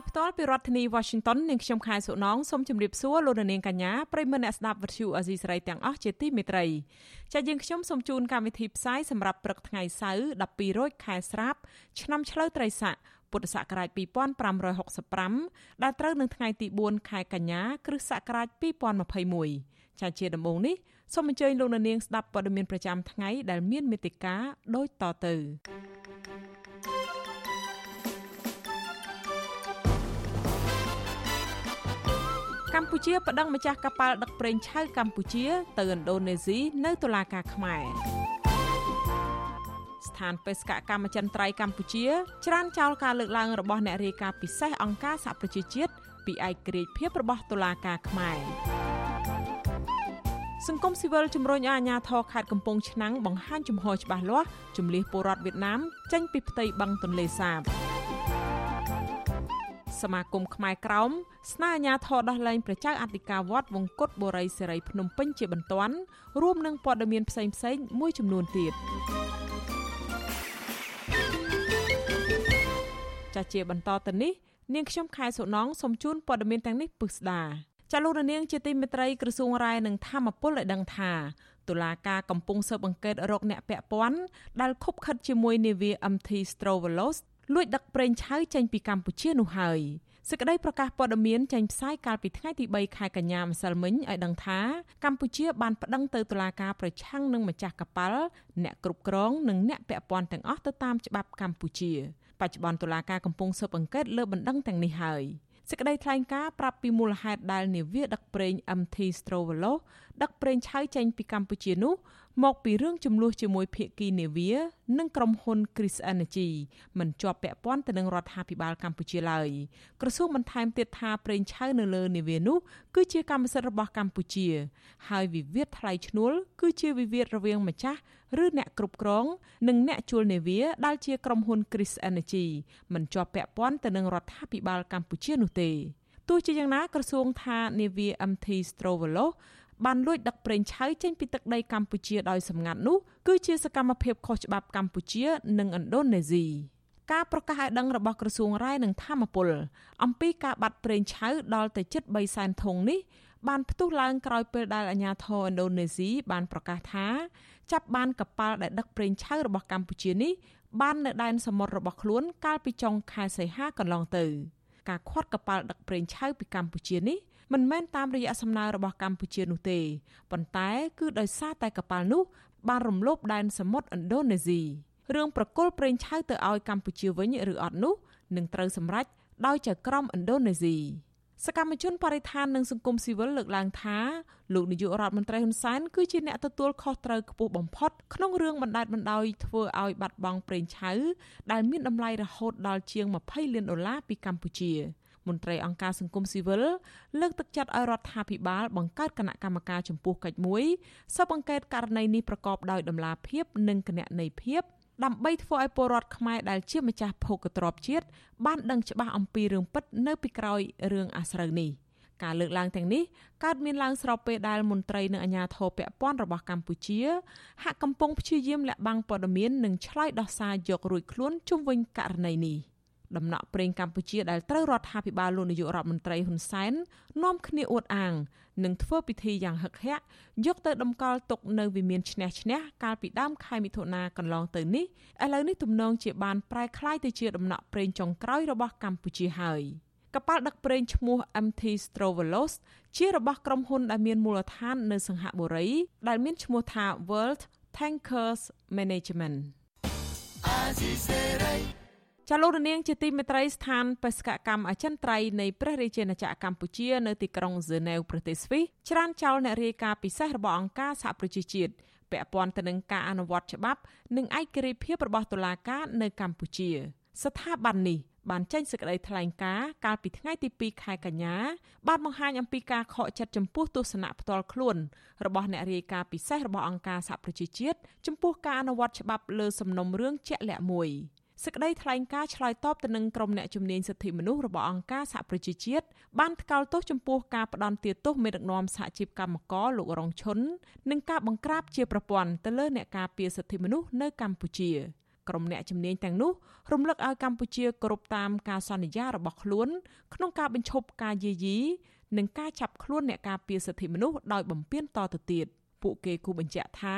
ផ្សាយផ្ទាល់ពីរដ្ឋធានី Washington នាងខ្ញុំខែសុណងសូមជម្រាបសួរលោកនាងកញ្ញាប្រិយមិត្តអ្នកស្ដាប់វិទ្យុអាស៊ីសេរីទាំងអស់ជាទីមេត្រីចាយើងខ្ញុំសូមជូនកម្មវិធីផ្សាយសម្រាប់ព្រឹកថ្ងៃសៅរ៍12រោចខែស្រាប់ឆ្នាំឆ្លូវត្រីស័កពុទ្ធសករាជ2565ដែលត្រូវនឹងថ្ងៃទី4ខែកញ្ញាគ្រិស្តសករាជ2021ចាជាដំបូងនេះសូមអញ្ជើញលោកនាងស្ដាប់ព័ត៌មានប្រចាំថ្ងៃដែលមានមេត្តាដូចតទៅ កម្ពុជាប្តឹងម្ចាស់កប៉ាល់ដឹកប្រេងឆៅកម្ពុជាទៅឥណ្ឌូនេស៊ីនៅតុលាការខ្មែរស្ថានបេសកកម្មចិន្ត្រៃយ៍កម្ពុជាច្រានចោលការលើកឡើងរបស់អ្នករាយការណ៍ពិសេសអង្គការសហប្រជាជាតិពីឯករាជ្យភាពរបស់តុលាការខ្មែរសង្គមស៊ីវិលជំរុញឲ្យអាជ្ញាធរខេត្តកំពង់ឆ្នាំងបង្ហាញជំហរច្បាស់លាស់ជំលះពលរដ្ឋវៀតណាមចេញពីផ្ទៃបឹងទន្លេសាប សមាគមខ្មែរក្រោមស្នើអាជ្ញាធរដោះលែងព្រះចៅអធិការវត្តវង្គតបុរីសេរីភ្នំពេញជាបន្ទាន់រួមនឹងព័ត៌មានផ្សេងផ្សេងមួយចំនួនទៀតចាជាបន្តទៅនេះនាងខ្ញុំខែសុណងសូមជូនព័ត៌មានទាំងនេះពិស្ដាចាលោករនាងជាទីមេត្រីក្រសួងរាយនឹងធម្មពលឲ្យដឹងថាតុលាការកំពុងស៊ើបអង្កេតរកអ្នកពាក់ព័ន្ធដែលខុបខិតជាមួយនាវា MT Strovolos លួចដឹកប្រេងឆៅចេញពីកម្ពុជានោះហើយសេចក្តីប្រកាសព័ត៌មានចេញផ្សាយកាលពីថ្ងៃទី3ខែកញ្ញាម្សិលមិញឲ្យដឹងថាកម្ពុជាបានប្តឹងទៅតុលាការប្រឆាំងនឹងម្ចាស់កប៉ាល់អ្នកគ្រប់គ្រងនិងអ្នកពាក់ព័ន្ធទាំងអស់ទៅតាមច្បាប់កម្ពុជាបច្ចុប្បន្នតុលាការកំពុងស៊ើបអង្កេតលើបណ្ដឹងទាំងនេះហើយសេចក្តីថ្លែងការណ៍ប្រាប់ពីមូលហេតុដែលនាវាដឹកប្រេង MT Strovolo ដឹកប្រេងឆៅចេញពីកម្ពុជានោះ មកពីរឿងចំនួនជាមួយភៀកគីនេវីនិងក្រុមហ៊ុន Chris Energy មិនជាប់ពាក់ព័ន្ធទៅនឹងរដ្ឋាភិបាលកម្ពុជាឡើយក្រសួងបន្ថែមទៀតថាប្រេងឆៅនៅលើនាវានោះគឺជាកម្មសិទ្ធិរបស់កម្ពុជា ហើយវិវាទថ្លៃឈ្នួលគឺជាវិវាទរវាងម្ចាស់ឬអ្នកគ្រប់គ្រង និងអ្នកជួលនាវាដែលជាក្រុមហ៊ុន Chris Energy មិនជាប់ពាក់ព័ន្ធទៅនឹងរដ្ឋាភិបាលកម្ពុជានោះទេទោះជាយ៉ាងណាក្រសួងថានាវា MT Strovolo បានលួចដឹកប្រេងឆៅចេញពីទឹកដីកម្ពុជាដោយសម្ងាត់នោះគឺជាសកម្មភាពខុសច្បាប់កម្ពុជា និងឥណ្ឌូនេស៊ីការប្រកាសឲ្យដឹងរបស់ក្រសួងរាយនឹងធម្មពលអំពីការបាត់ប្រេងឆៅដល់ទៅជិត3សែនធុងនេះបានផ្ទុះឡើងក្រោយពេលដែលអាជ្ញាធរឥណ្ឌូនេស៊ីបានប្រកាសថាចាប់បានកប៉ាល់ដែលដឹកប្រេងឆៅរបស់កម្ពុជានេះបាននៅដែនសមុទ្ររបស់ខ្លួនកាលពីចុងខែសីហាកន្លងទៅ ការខាត់កប៉ាល់ដឹកប្រេងឆៅពីកម្ពុជានេះ មិនមែនតាមរយៈសំណើរបស់កម្ពុជានោះទេប៉ុន្តែគឺដោយសារតែកប៉ាល់នោះបានរំលោភដែនសមុទ្រឥណ្ឌូនេស៊ីរឿងប្រគល់ប្រេងឆៅទៅឲ្យកម្ពុជាវិញឬអត់នោះនឹងត្រូវសម្រេចដោយចៅក្រមឥណ្ឌូនេស៊ីសកម្មជនបរិស្ថាននិងសង្គមស៊ីវិលលើកឡើងថាលោកនាយករដ្ឋមន្ត្រីហ៊ុនសែនគឺជាអ្នកទទួលខុសត្រូវខ្ពស់បំផុតក្នុងរឿងបណ្ដាច់បណ្ដោយធ្វើឲ្យបាត់បង់ប្រេងឆៅដែលមានតម្លៃរហូតដល់ជាង20លានដុល្លារពីកម្ពុជា។ មន្ត្រីអង្គការសង្គមស៊ីវិលលើកទឹកចិត្តឲ្យរដ្ឋាភិបាលបង្កើតគណៈកម្មការចំពោះកិច្ចមួយស៊ើបអង្កេតករណីនេះប្រកបដោយតម្លាភាពនិងគណនេយ្យភាពដើម្បីធ្វើឲ្យពលរដ្ឋខ្មែរដែលជាម្ចាស់ភោគទ្រព្យជាតិបានដឹងច្បាស់អំពីរឿងពិតនៅពីក្រោយរឿងអាស្រូវនេះការលើកឡើងទាំងនេះកើតមានឡើងស្របពេលដែលមន្ត្រីនិងអាជ្ញាធរពាក់ព័ន្ធរបស់កម្ពុជាហាក់កំពុងព្យាយាមលាក់បាំងព័ត៌មាននិងឆ្លើយដោះសារយករួចខ្លួនជុំវិញករណីនេះ ដំណក់ប្រេងកម្ពុជាដែលត្រូវរដ្ឋាភិបាលលោកនាយករដ្ឋមន្ត្រីហ៊ុនសែននាំគ្នាអួតអាងនិងធ្វើពិធីយ៉ាងហឹកហាក់យកទៅតម្កល់ទុកនៅវិមានឈ្នះឈ្នះកាលពីដើមខែមិថុនាកន្លងទៅនេះឥឡូវនេះទំនងជាបានប្រែក្លាយទៅជាដំណក់ប្រេងចុងក្រោយរបស់កម្ពុជាហើយកប៉ាល់ដឹកប្រេងឈ្មោះ MT Strovolos ជារបស់ក្រុមហ៊ុនដែលមានមូលដ្ឋាននៅសង្ហបុរី ដែលមានឈ្មោះថា World Tankers Management ចាលោករ នាងជាទីមេត្រីស្ថានបេសកកម្មអចិន្ត្រៃយ៍នៃព្រះរាជាណាចក្រកម្ពុជានៅទីក្រុងហ្សឺណែវប្រទេសស្វីសច្រានចោលអ្នករាយការណ៍ពិសេសរបស់អង្គការសហប្រជាជាតិពាក់ព័ន្ធទៅនឹងការអនុវត្តច្បាប់និងឯករាជ្យភាពរបស់តុលាការនៅកម្ពុជា ស្ថាប័ននេះបានចេញសេចក្តីថ្លែងការណ៍កាលពីថ្ងៃទី2ខែកញ្ញាបានបង្ហាញអំពីការខកចិត្តចំពោះទស្សនៈផ្ទាល់ខ្លួនរបស់អ្នករាយការណ៍ពិសេសរបស់អង្គការសហប្រជាជាតិចំពោះការអនុវត្តច្បាប់លើសំណុំរឿងជាក់លាក់មួយ សេចក្តីថ្លែងការណ៍ឆ្លើយតបទៅនឹងក្រុមអ្នកជំនាញសិទ្ធិមនុស្សរបស់អង្គការសហប្រជាជាតិបានថ្កោលទោសចំពោះការផ្ដន់ទាទោសមេដឹកនាំសហជីពកម្មករលោករងឈុននិងការបង្ក្រាបជាប្រព័ន្ធទៅលើអ្នកការពារសិទ្ធិមនុស្សនៅកម្ពុជា។ក្រុមអ្នកជំនាញទាំងនោះរំលឹកឲ្យកម្ពុជាគោរពតាមការសន្យារបស់ខ្លួន ក្នុងការបញ្ឈប់ការយាយីនិងការចាប់ខ្លួនអ្នកការពារសិទ្ធិមនុស្សដោយបំពានតទៅទៀត ពួកគេគូបញ្ជាក់ថា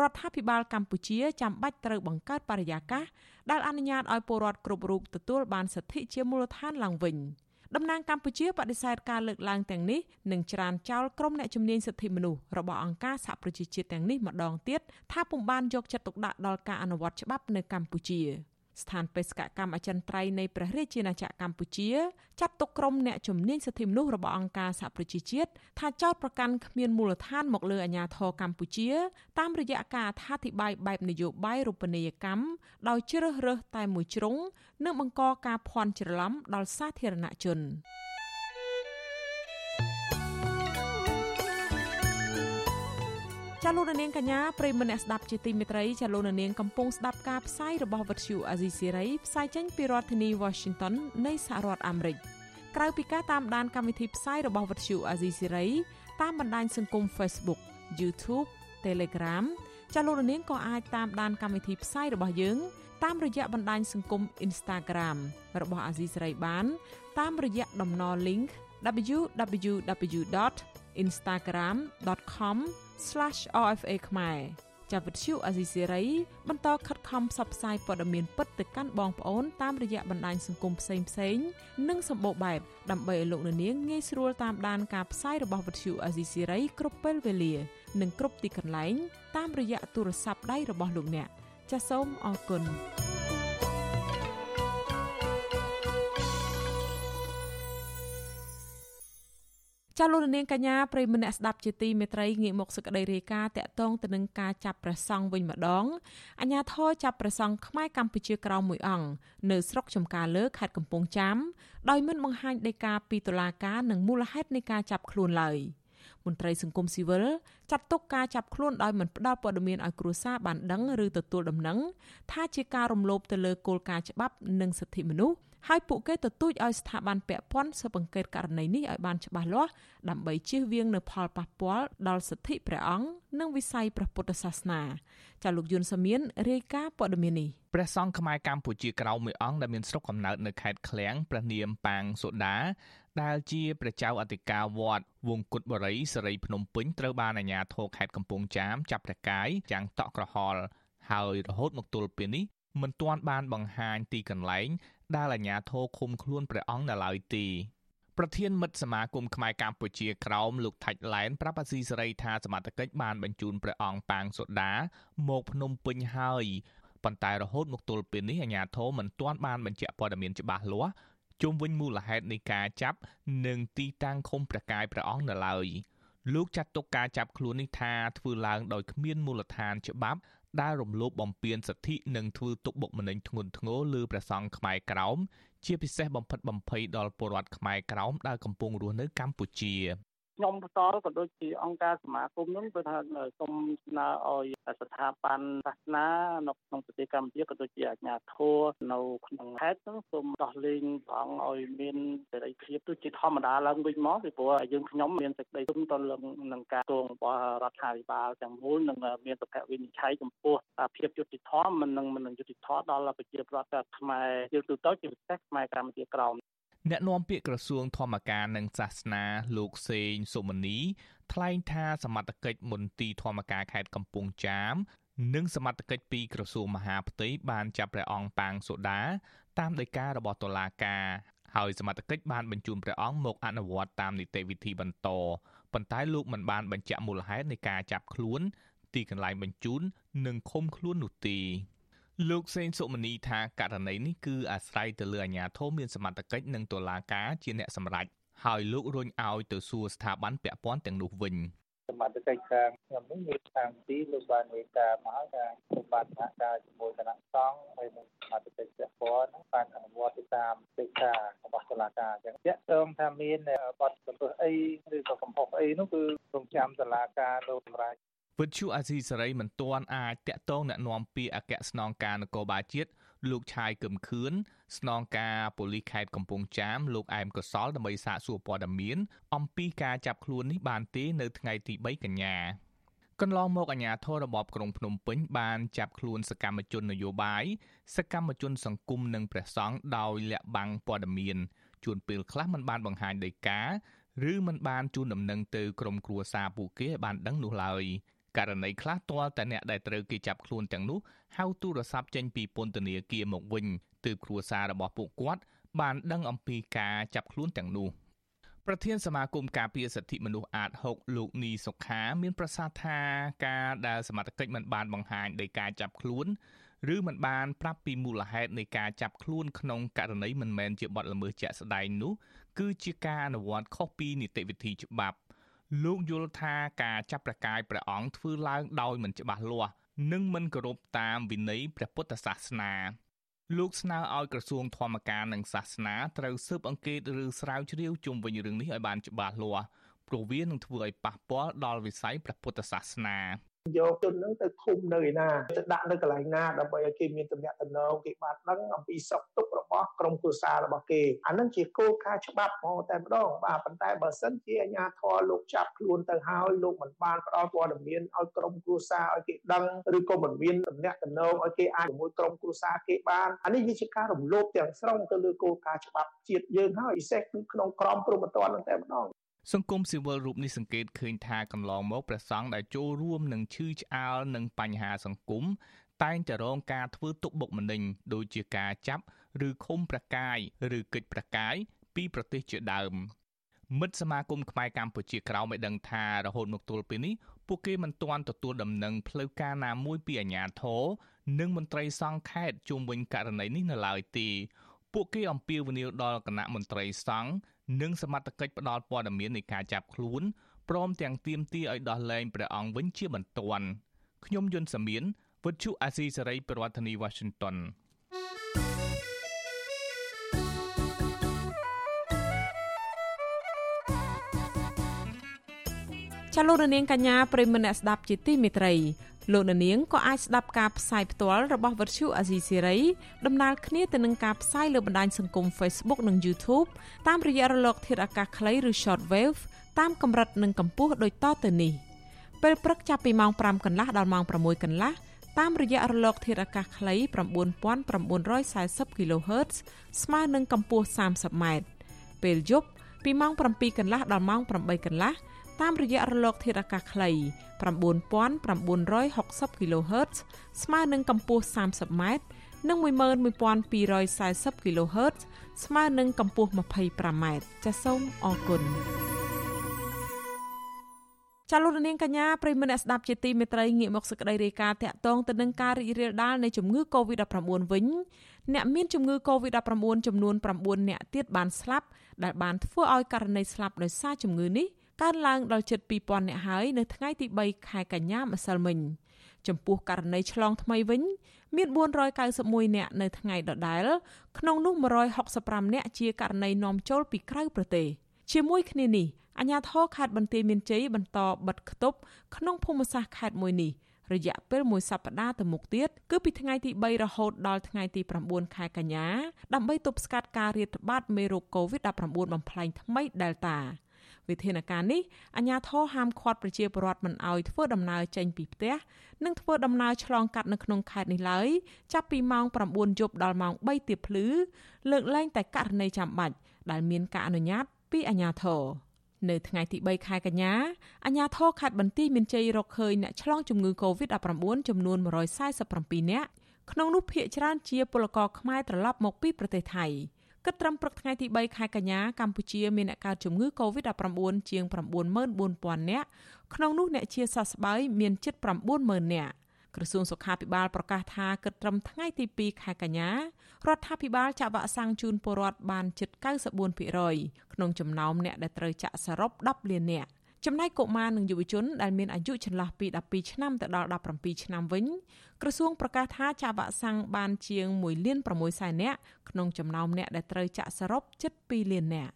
រដ្ឋាភិបាលកម្ពុជាចាំបាច់ត្រូវបង្កើតបរិយាកាសដែលអនុញ្ញាតឲ្យពលរដ្ឋគ្រប់រូបទទួលបានសិទ្ធិជាមូលដ្ឋានឡើងវិញ។តំណាងកម្ពុជាបដិសេធការលើកឡើងទាំងនេះនិងច្រានចោលក្រុមអ្នកជំនាញសិទ្ធិមនុស្សរបស់អង្គការសហប្រជាជាតិទាំងនេះម្ដងទៀតថាពុំបានយកចិត្តទុកដាក់ដល់ការអនុវត្តច្បាប់នៅកម្ពុជា។ ស្ថានបេសកកម្មអចិន្ត្រៃយ៍នៃព្រះរាជាណាចក្រកម្ពុជាចាត់ទុកក្រុមអ្នកជំនាញសិទ្ធិមនុស្សរបស់អង្គការសហប្រជាជាតិថាចោទប្រកាន់គ្មានមូលដ្ឋានមកលើអាញាធរកម្ពុជា តាមរយៈការអត្ថាធិប្បាយបែបនយោបាយរូបនីយកម្មដោយជ្រើសរើសតែមួយជ្រុងនិងបង្កការភ័ន្តច្រឡំដល់សាធារណជន។ ចាលោកនាងកញ្ញាប្រិមនៈស្ដាប់ជាទីមេត្រីចាលោកនាងកំពុងស្ដាប់ការផ្សាយរបស់វិទ្យុអាស៊ីសេរីផ្សាយចេញពីរដ្ឋធានី Washington នៃសហរដ្ឋអាមេរិកក្រៅពីការតាមដានកម្មវិធីផ្សាយរបស់វិទ្យុអាស៊ីសេរីតាមបណ្ដាញសង្គម Facebook YouTube Telegram ចាលោកនាងក៏អាចតាមដានកម្មវិធីផ្សាយរបស់យើង តាមរយៈបណ្ដាញសង្គម Instagram របស់អាស៊ីសេរីបាន តាមរយៈតំណ link www.instagram.com /rfa ខ្មែរចាប់វិទ្យុអាស៊ីសេរីបន្តខិតខំផ្សព្វផ្សាយព័ត៌មានពិតទៅកាន់បងប្អូនតាមរយៈបណ្ដាញសង្គមផ្សេងផ្សេងនិងសម្បូរបែបដើម្បីឲ្យលោកនាងងាយស្រួលតាមដានការផ្សាយរបស់វិទ្យុអាស៊ីសេរីគ្រប់ពេលវេលា និងគ្រប់ទីកន្លែងតាមរយៈទូរស័ព្ទដៃរបស់លោកអ្នកចាសសូមអរគុណ ចាលោកនាងកញ្ញាប្រិមនៈស្ដាប់ជាទីមេត្រីងាកមកសេចក្តីរាយការណ៍តាក់ទងទៅនឹងការចាប់ព្រះសង្ឃវិញម្ដងអាញាធរចាប់ព្រះសង្ឃខ្មែរកម្ពុជាក្រោមមួយអង្គនៅស្រុកចំការលើខេត្តកំពង់ចាមដោយមិនបង្ហាញដីកាពីតុលាការនិងមូលហេតុនៃការចាប់ខ្លួនឡើយមន្ត្រីសង្គមស៊ីវិលចាត់ទុកការចាប់ខ្លួនដោយមិនផ្ដល់ព័ត៌មានឲ្យគ្រួសារបានដឹងឬទទួលដំណឹងថាជាការរំលោភទៅលើគោលការណ៍ច្បាប់និងសិទ្ធិមនុស្ស ហើយពួកគេទទូចឲ្យស្ថាប័នពាក់ព័ន្ធស៊ើបអង្កេតករណីនេះឲ្យបានច្បាស់លាស់ដើម្បីជៀសវាងនូវផលប៉ះពាល់ដល់សិទ្ធិព្រះអង្គនិងវិស័យព្រះពុទ្ធសាសនាចាលោកយុនសាមៀនរាយការណ៍ព័ត៌មាននេះព្រះសង្ឃខ្មែរកម្ពុជាក្រៅមួយអង្គដែលមានស្រុកកំណើតនៅខេត្តឃ្លៀងព្រះនាមប៉ាងសូដាដែលជាព្រះចៅអធិការវត្តវងគុតបរិយសេរីភ្នំពេញត្រូវបានអាជ្ញាធរខេត្តកំពង់ចាមចាប់ព្រះកាយយ៉ាងតក់ក្រហល់ហើយរហូតមកទល់ពេលនេះមិនទាន់បានបង្ហាញទីកន្លែង ដែលអាជ្ញាធរឃុំខ្លួនព្រះអង្គនៅឡើយទេប្រធានមិត្តសមាគមខ្មែរកម្ពុជាក្រោមលោកថាច់ឡែនប្រាប់អាស៊ីសេរីថាសមត្ថកិច្ចបានបញ្ជូនព្រះអង្គប៉ាងសូដាមកភ្នំពេញហើយប៉ុន្តែរហូតមកទល់ពេលនេះអាជ្ញាធរមិនទាន់បានបញ្ជាក់ព័ត៌មានច្បាស់លាស់ជុំវិញមូលហេតុនៃការចាប់និងទីតាំងឃុំព្រះកាយព្រះអង្គនៅឡើយលោកចាត់ទុកការចាប់ខ្លួននេះថាធ្វើឡើងដោយគ្មានមូលដ្ឋានច្បាប់ ដែលរំលោភបំពានសិទ្ធិនិងធ្វើទុកបុកម្នេញធ្ងន់ធ្ងរលើព្រះសង្ឃខ្មែរក្រោមជាពិសេសបំផិតបំភ័យដល់ពលរដ្ឋខ្មែរក្រោមដែលកំពុងរស់នៅកម្ពុជា ខ្ញុំផ្ទាល់ក៏ដូចជាអង្គការសមាគមនោះគឺថាសូមស្នើឲ្យស្ថាប័នសាសនានៅក្នុងប្រទេសកម្ពុជាក៏ដូចជាអាជ្ញាធរនៅក្នុងខេត្តនោះសូមដោះលែងព្រះអង្គឲ្យមានសេរីភាពទៅជាធម្មតាឡើងវិញមកពីព្រោះយើងខ្ញុំមានសេចក្តីទុំទៅនឹងការទងរបស់រដ្ឋាភិបាលទាំងមូលនិងមានសុខវិនិច្ឆ័យចំពោះភាពយុត្តិធម៌មិននឹងមិនយុត្តិធម៌ដល់ប្រជាពលរដ្ឋខ្មែរយើងទូទៅជាពិសេសខ្មែរកម្ពុជាក្រោម អ្នកនាំពាក្យក្រសួងធម្មការនិងសាសនាលោកសេងសុមនីថ្លែងថាសមត្ថកិច្ចមន្ទីរធម្មការខេត្តកំពង់ចាម និងសមត្ថកិច្ចពីក្រសួងមហាផ្ទៃបានចាប់ព្រះអង្គប៉ាងសូដា តាមដីការបស់តុលាការហើយសមត្ថកិច្ចបានបញ្ជូនព្រះអង្គមកអនុវត្តតាមនីតិវិធីបន្តប៉ុន្តែលោកមិនបានបញ្ជាក់មូលហេតុនៃការចាប់ខ្លួន ទីកន្លែងបញ្ជូននិងឃុំខ្លួននោះទេ លោកសេងសុមនីថាករណីនេះគឺអាស្រ័យទៅលើអាជ្ញាធរមានសមត្ថកិច្ចនិងតុលាការជាអ្នកសម្រេចហើយលោករុញឲ្យទៅសួរស្ថាប័នពាក់ព័ន្ធទាំងនោះវិញសមត្ថកិច្ចខាងខ្ញុំនេះមានខាងទីលោកបាននិយាយការមកថាលោកបានសហការជាមួយគណៈសង្ឃហើយនឹងសមត្ថកិច្ចពាក់ព័ន្ធបានអនុវត្តទៅតាមកិច្ចការរបស់តុលាការអញ្ចឹងជាក់ស្ដែងថាមានបទកំពើអីឬក៏កំហុសអីនោះគឺរងចាំតុលាការលោកសម្រាប់ វិទ្យុអាស៊ីសេរីមិនទាន់អាចតាក់ទងណែនាំពីអគ្គស្នងការនគរបាលជាតិលោកឆាយកឹមខឿនស្នងការប៉ូលីសខេត្តកំពង់ចាមលោកអែមកសលដើម្បីសាកសួរព័ត៌មានអំពីការចាប់ខ្លួននេះបានទេនៅថ្ងៃទី3កញ្ញាកន្លងមកអាជ្ញាធររបបក្រុងភ្នំពេញបានចាប់ខ្លួនសកម្មជននយោបាយសកម្មជនសង្គមនិងព្រះសង្ឃដោយលាក់បាំងព័ត៌មានជួនពេលខ្លះមិនបានបង្ហាញដីកាឬមិនបានជូនដំណឹងទៅក្រុមគ្រួសារពួកគេឲ្យបានដឹងនោះឡើយ។ ករណីខ្លះទាល់តែអ្នកដែលត្រូវគេចាប់ខ្លួនទាំងនោះហៅទូរស័ព្ទចេញពីពន្ធនាគារមកវិញទើបគ្រួសាររបស់ពួកគាត់បានដឹងអំពីការចាប់ខ្លួនទាំងនោះប្រធានសមាគមការពារសិទ្ធិមនុស្សអាត6លោកនីសុខាមានប្រសាសន៍ថាការដែលសមត្ថកិច្ចមិនបានបង្ហាញដោយការចាប់ខ្លួនឬមិនបានប្រាប់ពីមូលហេតុនៃការចាប់ខ្លួនក្នុងករណីមិនមែនជាបទល្មើសជាក់ស្ដែងនោះគឺជាការអនុវត្តខុសពីនីតិវិធីច្បាប់ លោកយល់ថាការចាប់ប្រកាយព្រះអង្គធ្វើឡើងដោយមិនច្បាស់លាស់និងមិនគោរពតាមវិន័យព្រះពុទ្ធសាសនាលោកស្នើឲ្យក្រសួងធម្មការនិងសាសនាត្រូវស៊ើបអង្កេតឬស្រាវជ្រាវជុំវិញរឿងនេះឲ្យបានច្បាស់លាស់ព្រោះវានឹងធ្វើឲ្យប៉ះពាល់ដល់វិស័យព្រះពុទ្ធសាសនា យកជននឹងទៅឃុំនៅឯណាទៅដាក់នៅកន្លែងណាដើម្បីឲ្យគេមានទំនាក់ទំនងគេបានដឹងអំពីសុខទុក្ខរបស់ក្រុមគ្រួសាររបស់គេអានឹងជាគោលការណ៍ច្បាប់ហ្មងតែម្ដងបាទប៉ុន្តែបើសិនជាអាជ្ញាធរលោកចាប់ខ្លួនទៅហើយលោកមិនបានផ្ដល់ព័ត៌មានឲ្យក្រុមគ្រួសារឲ្យគេដឹងឬក៏មិនមានទំនាក់ទំនងឲ្យគេអាចជាមួយក្រុមគ្រួសារគេបានអានេះវាជាការរំលោភទាំងស្រុងទៅលើគោលការណ៍ច្បាប់ជាតិយើងហើយពិសេសគឺក្នុងក្រមព្រហ្មទណ្ឌនឹងតែម្ដង សង្គមស៊ីវិលរូបនេះសង្កេតឃើញថាកន្លងមកព្រះសង្ឃដែលចូលរួមនឹងឈឺឆ្អាលនឹងបញ្ហាសង្គមតែងតែរងការធ្វើទុកបុកម្នេញដូចជាការចាប់ឬឃុំប្រកាយឬកិច្ចប្រកាយពីប្រទេសជាដើមមិត្តសមាគមខ្មែរកម្ពុជាក្រៅមិនដឹងថារហូតមកទល់ពេលនេះពួកគេមិនទាន់ទទួលដំណឹងផ្លូវការណាមួយពីអាជ្ញាធរនិងមន្ត្រីសង្ឃខេត្តជុំវិញករណីនេះនៅឡើយទេពួកគេអំពាវនាវដល់គណៈមន្ត្រីសង្ឃ និងសមត្ថកិច្ចផ្ដល់ព័ត៌មាននៃការចាប់ខ្លួនព្រមទាំងទាមទារឲ្យដោះលែងព្រះអង្គវិញជាបន្ទាន់ខ្ញុំយុនសាមៀនវិទ្យុអាស៊ីសេរីប្រធានាធិបតី Washington ចលនានាងកញ្ញាប្រិមមអ្នកស្ដាប់ជាទីមេត្រី លោកនាងក៏អាចស្ដាប់ការផ្សាយផ្ទាល់របស់វិទ្យុអាស៊ីសេរីដំណើរគ្នាទៅនឹងការផ្សាយលើបណ្ដាញសង្គម Facebook និង YouTube តាមរយៈរលក ធាតុអាកាសខ្លីឬ Shortwave តាមកម្រិតនិងកម្ពស់ដូចតទៅនេះពេលព្រឹកចាប់ពីម៉ោង5កន្លះដល់ម៉ោង6កន្លះតាមរយៈរលកធាតុអាកាសខ្លី9940 kHz ស្មើនឹងកម្ពស់ 30m ពេលយប់ពីម៉ោង7កន្លះដល់ម៉ោង8កន្លះ តាមរយៈរលកធាតុអាកាសខ្លី9960 kHz ស្មើនឹងកម្ពស់ 30m និង11240 kHz ស្មើនឹងកម្ពស់ 25m ចាសសូមអរគុណចាលោកនាងកញ្ញាប្រិមមអ្នកស្ដាប់ជាទីមេត្រីងាកមកសេចក្តីរាយការណ៍តាក់ទងទៅនឹងការរីករាលដាលនៃជំងឺ Covid-19 វិញអ្នកមានជំងឺ Covid-19 ចំនួន9អ្នកទៀតបានស្លាប់ដែលបានធ្វើឲ្យករណីស្លាប់ដោយសារជំងឺនេះ កើនឡើងដល់ជិត2000នាក់ហើយនៅថ្ងៃទី3ខែកញ្ញាម្សិលមិញចំពោះករណីឆ្លងថ្មីវិញ មាន491នាក់នៅថ្ងៃដដែលក្នុងនោះ165នាក់ជាករណីនាំចូលពីក្រៅប្រទេសជាមួយគ្នានេះអាជ្ញាធរខេត្តបន្ទាយមានជ័យបន្តបិទគប់ក្នុងភូមិសាស្ត្រខេត្តមួយនេះរយៈពេលមួយសប្តាហ៍ទៅមុខទៀតគឺពីថ្ងៃទី3រហូតដល់ថ្ងៃទី9ខែកញ្ញាដើម្បីទប់ស្កាត់ការរាតត្បាតមេរោគ COVID-19 បំផ្លែងថ្មី Delta វិធានការនេះអាជ្ញាធរហាមឃាត់ប្រជាពលរដ្ឋមិនឲ្យធ្វើដំណើរចេញពីផ្ទះនិងធ្វើដំណើរឆ្លងកាត់នៅក្នុងខេត្តនេះឡើយចាប់ពីម៉ោង9យប់ដល់ម៉ោង3ទៀបភ្លឺលើកលែងតែករណីចាំបាច់ដែលមានការអនុញ្ញាតពីអាជ្ញាធរនៅថ្ងៃទី3ខែកញ្ញាអាជ្ញាធរខេត្តបន្ទាយមានជ័យរកឃើញអ្នកឆ្លងជំងឺ Covid-19 ចំនួន147នាក់ក្នុងនោះភាគច្រើនជាពលករខ្មែរត្រឡប់មកពីប្រទេសថៃ។ គិតត្រឹមព្រឹកថ្ងៃទី3ខែកញ្ញាកម្ពុជាមានអ្នកកើតជំងឺ Covid-19 ជាង94000នាក់ក្នុងនោះអ្នកជាសះស្បើយមានជិត90000នាក់ក្រសួងសុខាភិបាលប្រកាសថាគិតត្រឹមថ្ងៃទី2ខែកញ្ញារដ្ឋាភិបាលចាក់វ៉ាក់សាំងជូនពលរដ្ឋបានជិត94%ក្នុងចំណោមអ្នកដែលត្រូវចាក់សរុប10លាននាក់ ចំណែកកុមារនិងយុវជនដែលមានអាយុចន្លោះពី12ឆ្នាំទៅដល់17ឆ្នាំវិញក្រសួងប្រកាសថាចាក់វ៉ាក់សាំងបានជាង1លាន6សែននាក់ក្នុងចំណោមអ្នកដែលត្រូវចាក់សរុបជិត2លាននាក់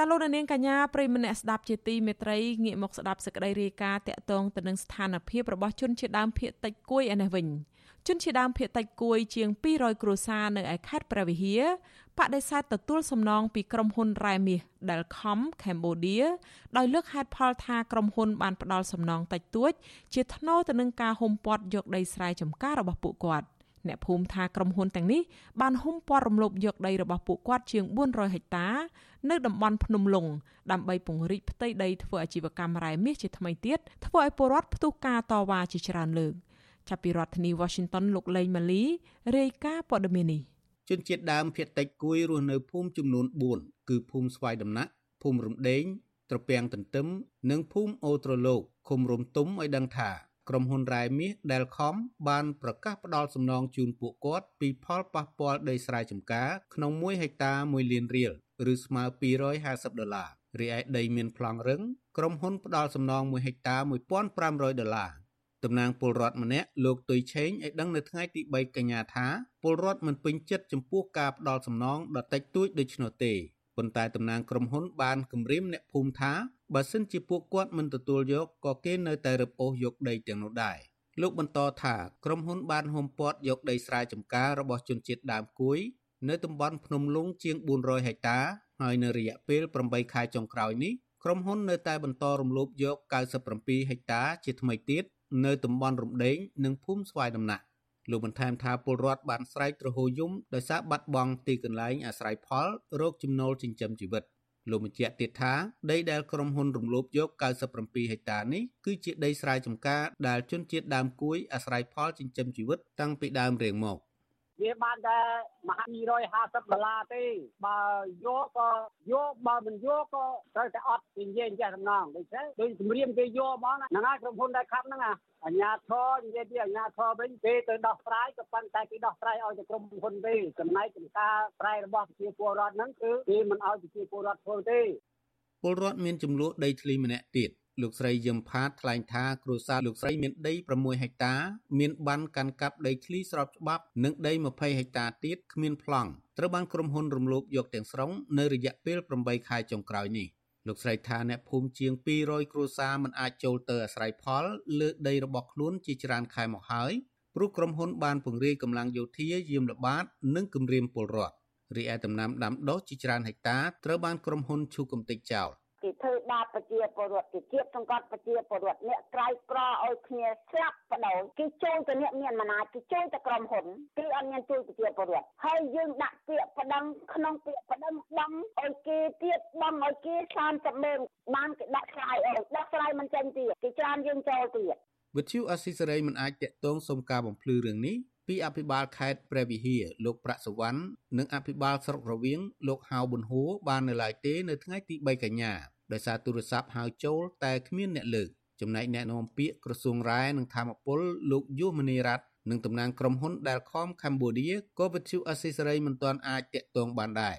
ចាលោកនាងកញ្ញាប្រិមម្នាក់ស្ដាប់ជាទីមេត្រីងាកមកស្ដាប់សេចក្តីរាយការណ៍តាក់ទងទៅនឹងស្ថានភាពរបស់ជនជាដើមភៀតតិចគួយឯនេះវិញជនជាដើមភៀតតិចគួយជាង200គ្រួសារនៅឯខេត្តព្រះវិហារបដិសេធទទួលសំណងពីក្រុមហ៊ុនរ៉ែមាស Delcom Cambodia ដោយលើកហេតុផលថាក្រុមហ៊ុនបានផ្ដល់សំណងតិចតួច ជាថ្នូរទៅនឹងការហុំព័ទ្ធយកដីស្រែចម្ការរបស់ពួកគាត់អ្នកភូមិថាក្រុមហ៊ុនទាំងនេះបានហុំព័ទ្ធរំលោភយកដីរបស់ពួកគាត់ជាង400ហិកតា នៅតំបន់ភ្នំលុងដើម្បីពង្រីកផ្ទៃដីធ្វើអាជីវកម្មរ៉ែមាសជាថ្មីទៀតធ្វើឲ្យពលរដ្ឋផ្ទុះការតវ៉ាជាច្រើនលើកចាប់ពីរដ្ឋធានី Washington លោកលេងម៉ាលីរាយការណ៍ព័ត៌មាននេះជនជាតិដើមភាគតិចគួយរស់នៅភូមិចំនួន4គឺភូមិស្វាយដំណាក់ភូមិរំដេងត្រពាំងទន្ទឹមនិងភូមិអូត្រលោកឃុំរំទុំឲ្យដឹងថា ក្រុមហ៊ុនរ៉ែមាស Delcom បានប្រកាសផ្ដល់សំណងជូនពួកគាត់ពីផលប៉ះពាល់ដីស្រែចម្ការក្នុង1ហិកតា1លានរៀលឬស្មើ250ដុល្លាររីឯដីមានប្លង់រឹងក្រុមហ៊ុនផ្ដល់សំណង1ហិកតា1500ដុល្លារតំណាងពលរដ្ឋម្នាក់លោកទុយឆេងឲ្យដឹងនៅថ្ងៃទី3កញ្ញាថាពលរដ្ឋមិនពេញចិត្តចំពោះការផ្ដល់សំណងដ៏តិចតួចដូច្នោះទេ ប៉ុន្តែតំណាងក្រុមហ៊ុនបានគម្រាមអ្នកភូមិថាបើសិនជាពួកគាត់មិនទទួលយកក៏គេនៅតែរឹបអូសយកដីទាំងនោះដែរលោកបន្តថាក្រុមហ៊ុនបានហុំព័ទ្ធយកដីស្រែចម្ការរបស់ជនជាតិដើមគួយ នៅតំបន់ភ្នំលុងជាង400ហិកតា ហើយនៅរយៈពេល8ខែចុងក្រោយនេះក្រុមហ៊ុននៅតែបន្តរំលោភយក97ហិកតាជាថ្មីទៀតនៅតំបន់រំដេងនិងភូមិស្វាយដំណាក់ លោកបន្ថែមថាពលរដ្ឋបានស្រែកទ្រហោយំដោយសារបាត់បង់ទីកន្លែងអាស្រ័យផលរោគចំណូលចិញ្ចឹមជីវិតលោកបញ្ជាក់ទៀតថាដីដែលក្រុមហ៊ុនរំលោភយក97ហិកតានេះគឺជាដីស្រែចម្ការដែលជនជាតិដើមគួយអាស្រ័យផលចិញ្ចឹមជីវិតតាំងពីដើមរៀងមក វាបានតែមហា250ដុល្លារទេបើយកក៏យកបើមិនយកក៏ត្រូវតែអត់និយាយចេះដំណងដូច្នេះដូចជំរាមគេយកហ្មងហ្នឹងហើយក្រុមហ៊ុនដែលខាប់ហ្នឹងអាញាធរនិយាយពីអាញាធរវិញគេទៅដោះស្រាយក៏ប៉ុន្តែគេដោះស្រាយឲ្យតែក្រុមហ៊ុនទេចំណែកចំការប្រែរបស់ប្រជាពលរដ្ឋហ្នឹងគឺគេមិនឲ្យប្រជាពលរដ្ឋធ្វើទេពលរដ្ឋមានចំនួនដីធ្លីម្នាក់ទៀត លោកស្រីយឹមផាតថ្លែងថាគ្រួសារលោកស្រីមានដី6ហិកតា មានបានកាន់កាប់ដីធ្លីស្របច្បាប់ និងដី20ហិកតាទៀតគ្មានប្លង់ត្រូវបានក្រុមហ៊ុនរំលោភយកទាំងស្រុងនៅរយៈពេល8ខែចុងក្រោយនេះលោកស្រីថាអ្នកភូមិជាង200គ្រួសារមិនអាចចូលទៅអាស្រ័យផលលើដីរបស់ខ្លួនជាច្រើនខែមកហើយព្រោះក្រុមហ៊ុនបានពង្រាយកម្លាំងយោធាយាមល្បាត និងគម្រាមពលរដ្ឋរីឯដំណាំដាំដុះជាច្រើនហិកតាត្រូវបានក្រុមហ៊ុនឈូកំទេចចោល គេធ្វើបាបប្រជាពលរដ្ឋគេជាតិសង្កត់ប្រជាពលរដ្ឋអ្នកក្រៃក្រឲ្យគ្នាស្លាប់បដ ாய் គេជួយទៅអ្នកមានអំណាចគេជួយទៅក្រុមហ៊ុនគេអត់មានជួយប្រជាពលរដ្ឋហើយយើងដាក់ពាក្យប្តឹងក្នុងពាក្យប្តឹងបងឲ្យគេទៀតបងឲ្យគេ30ម៉ឺនបានគេដាក់ឆ្លើយអស់ដាក់ឆ្លើយមិនចេញទៀតគេច្រានយើងចូលទៀតវិទ្យុអស៊ីសេរីមិនអាចតាក់ទងសុំការបំភ្លឺរឿងនេះ ពីអភិបាលខេត្តព្រះវិហារលោកប្រាក់សវណ្ណនិងអភិបាលស្រុករវៀងលោកហៅប៊ុនហួរបាននៅឡើយទេនៅថ្ងៃទី3កញ្ញាដោយសារទូរស័ព្ទហៅចូលតែគ្មានអ្នកលើកចំណែកអ្នកនាំពាក្យក្រសួងរ៉ែនិងធម្មពលលោកយុសមនីរ៉ាត់និងតំណាងក្រុមហ៊ុន Delcom Cambodia ក៏វិទ្យុអស៊ីសេរីមិនទាន់អាចតាក់ទងបានដែរ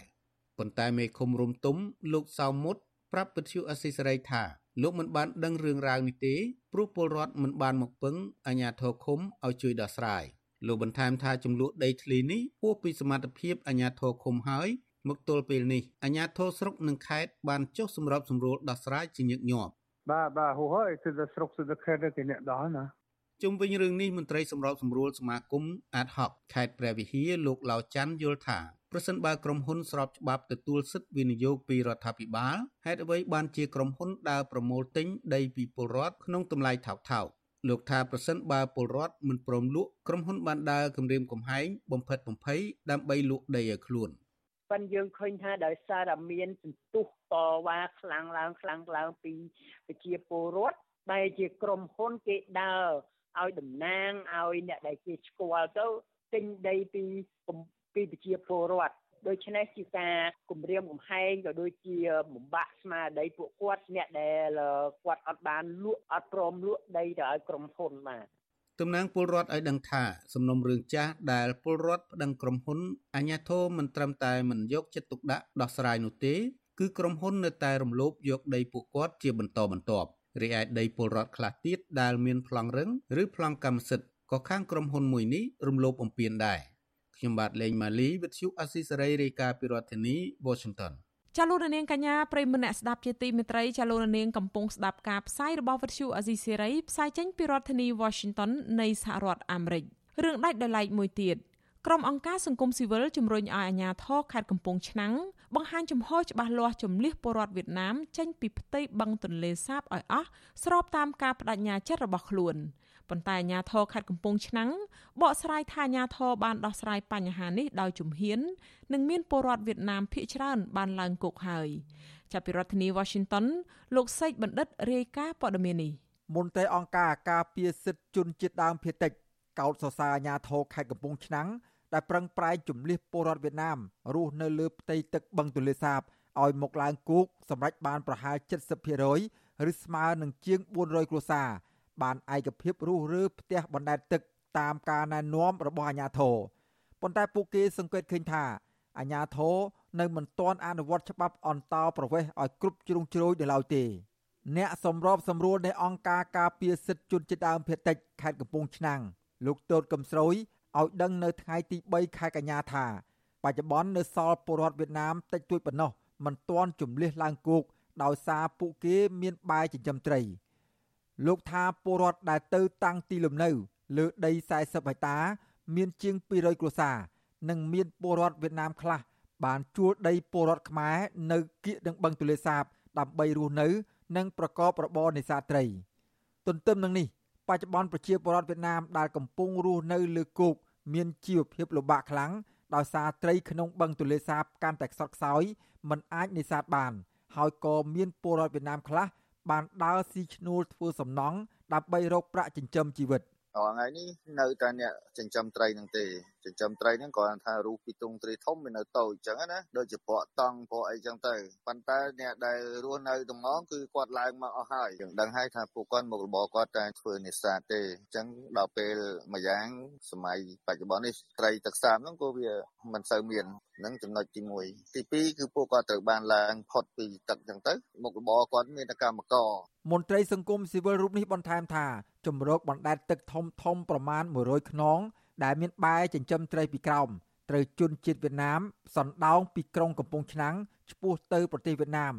ប៉ុន្តែមេឃុំរុំទុំលោកសៅមុតប្រាប់វិទ្យុអស៊ីសេរីថាលោកមិនបានដឹងរឿងរ៉ាវនេះទេព្រោះពលរដ្ឋមិនបានមកពឹងអាជ្ញាធរឃុំឲ្យជួយដោះស្រាយ លោកបន្ថែមថាចំនួនដីធ្លីនេះហួសពីសមត្ថភាពអាជ្ញាធរឃុំហើយមកទល់ពេលនេះអាជ្ញាធរស្រុកនិងខេត្តបានចុះសម្របសម្រួលដោះស្រាយជាញឹកញាប់បាទបាទហូហើយគឺទៅស្រុកទៅខេត្តគេអ្នកដោះណាជុំវិញរឿងនេះមន្ត្រីសម្របសម្រួលសមាគមអាតហុកខេត្តព្រះវិហារលោកឡាវច័ន្ទយល់ថាប្រសិនបើក្រុមហ៊ុនស្របច្បាប់ទទួលសិទ្ធិវិនិយោគពីរដ្ឋាភិបាលហេតុអ្វីបានជាក្រុមហ៊ុនដើរប្រមូលទិញដីពីពលរដ្ឋក្នុងតម្លៃថោកថោក លោកថាប្រសិនបើពលរដ្ឋមិនព្រមលក់ក្រុមហ៊ុនបានដើរគម្រាមកំហែងបំផិតបំភ័យដើម្បីលក់ដីឲ្យខ្លួនប៉ិនយើងឃើញថាដោយសារតែមានសន្ទុះតវ៉ាខ្លាំងឡើងខ្លាំងឡើងពីប្រជាពលរដ្ឋដែលជាក្រុមហ៊ុនគេដើរឲ្យតំណាងឲ្យអ្នកដែលគេស្គាល់ទៅទិញដីពីពីប្រជាពលរដ្ឋ ដូច្នេះជាការគម្រាមកំហែងក៏ដូចជាបំបាក់ស្មារតីពួកគាត់អ្នកដែលគាត់អត់បានលក់អត់ព្រមលក់ដីទៅឲ្យក្រុមហ៊ុនបាទតំណាងពលរដ្ឋឲ្យដឹងថាសំណុំរឿងចាស់ដែលពលរដ្ឋប្តឹងក្រុមហ៊ុនអាញាធរមិនត្រឹមតែមិនយកចិត្តទុកដាក់ដោះស្រាយនោះទេគឺក្រុមហ៊ុននៅតែរំលោភយកដីពួកគាត់ជាបន្តបន្ទាប់រីឯដីពលរដ្ឋខ្លះទៀតដែលមានប្លង់រឹងឬប្លង់កម្មសិទ្ធិក៏ខាងក្រុមហ៊ុនមួយនេះរំលោភបំពានដែរ ខ្ញុំបាទលេងម៉ាលីវិទ្យុអស៊ីសេរីរាយការណ៍ពីរដ្ឋធានី Washington ចាលោករនាងកញ្ញាប្រិមម្នាក់ស្ដាប់ជាទីមេត្រីចាលោករនាងកំពុងស្ដាប់ការផ្សាយរបស់វិទ្យុអេស៊ីសេរីផ្សាយចេញពីរដ្ឋធានី Washington នៃសហរដ្ឋអាមេរិករឿងដាច់ដោយឡែកមួយទៀតក្រុមអង្គការសង្គមស៊ីវិលជំរុញឲ្យអាជ្ញាធរខេត្តកំពង់ឆ្នាំងបង្ហាញចំហច្បាស់លាស់ជំលះពលរដ្ឋវៀតណាមចេញពីផ្ទៃបឹងទន្លេសាបឲ្យអស់ស្របតាមការបដិញ្ញាចិត្តរបស់ខ្លួន ប៉ុន្តែអាជ្ញាធរខេត្តកំពង់ឆ្នាំងបកស្រាយថាអាជ្ញាធរបានដោះស្រាយបញ្ហានេះដោយជំហាន និងមានពលរដ្ឋវៀតណាមភ័យច្រើនបានឡើងគុកហើយចាប់ពីរដ្ឋធានី Washington លោកសេកបណ្ឌិតរាយការណ៍ព័ត៌មាននេះមន្ត្រីអង្គការការពារសិទ្ធិជនជាតិដើមភាគតិចកោតសរសើរអាជ្ញាធរខេត្តកំពង់ឆ្នាំងដែលប្រឹងប្រែងជំលះពលរដ្ឋវៀតណាមរស់នៅលើផ្ទៃទឹកបឹងទន្លេសាបឲ្យមកឡើងគោកសម្រាប់បានប្រហែល70%ឬស្មើនឹងជាង400គ្រួសារ បានឯកភាពរស់រើផ្ទះបណ្ដែតទឹកតាមការណែនាំរបស់អាជ្ញាធរប៉ុន្តែពួកគេសង្កេតឃើញថាអាជ្ញាធរនៅមិនទាន់អនុវត្តច្បាប់អន្តោប្រវេសន៍ឲ្យគ្រប់ជ្រុងជ្រោយនៅឡើយទេ អ្នកសម្របសម្រួលនៃអង្គការការពារសិទ្ធិជនជាតិដើមភាគតិចខេត្តកំពង់ឆ្នាំងលោកតូតកំស្រួយឲ្យដឹងនៅថ្ងៃទី3ខែកញ្ញាថាបច្ចុប្បន្ននៅសល់ពលរដ្ឋវៀតណាមតិចតួចប៉ុណ្ណោះមិនទាន់ជំលះឡើងគោកដោយសារពួកគេមានបែចិញ្ចឹមត្រី លោកថាពលរដ្ឋដែលទៅតាំងទីលំនៅ លើដី40ហិកតា មានជាង200គ្រួសារនិងមានពលរដ្ឋវៀតណាមខ្លះបានជួលដីពលរដ្ឋខ្មែរនៅគៀកនឹងបឹងទលេសាប ដើម្បីរស់នៅ និងប្រកបរបរនេសាទត្រី ទន្ទឹមនឹងនេះបច្ចុប្បន្នប្រជាពលរដ្ឋវៀតណាមដែលកំពុងរស់នៅលើគោកមានជីវភាពលំបាកខ្លាំងដោយសារត្រីក្នុងបឹងទលេសាបកាន់តែខ្សត់ខ្សោយមិនអាចនេសាទបាន ហើយក៏មានពលរដ្ឋវៀតណាមខ្លះ បានដើរស៊ីឈ្នួលធ្វើសំណង់ដើម្បីរកប្រាក់ចិញ្ចឹមជីវិត។រាល់ថ្ងៃនេះនៅតែអ្នកចិញ្ចឹមត្រីនឹងទេចិញ្ចឹមត្រីហ្នឹងគាត់ថារូបពីទងត្រីធំវានៅតូចអញ្ចឹងណាដូចជាពកតង់ពកអីចឹងទៅប៉ុន្តែអ្នកដែលរស់នៅតំងគឺគាត់ឡើងមកអស់ហើយយើងដឹងហើយថាពួកគាត់មុខរបរគាត់តែធ្វើនេសាទទេអញ្ចឹងដល់ពេលមួយយ៉ាងសម័យបច្ចុប្បន្ននេះត្រីទឹកសាបហ្នឹងក៏វាមិនសូវមាននឹងចំណុចទី1ទី2គឺពួកគាត់ត្រូវបានឡើងផុតពីទឹកអញ្ចឹងទៅមុខរបរគាត់មានតែកម្មករមន្ត្រីសង្គមស៊ីវិលរូបនេះបន្ថែមថាជំរកបណ្ដែតទឹកធំធំប្រមាណ100ខ្នង ដែលមានបែចិញ្ចឹមត្រីពីក្រោមត្រូវជន់ជាតិវៀតណាមសណ្ដោងពីក្រុងកំពង់ឆ្នាំងឆ្ពោះទៅប្រទេសវៀតណាម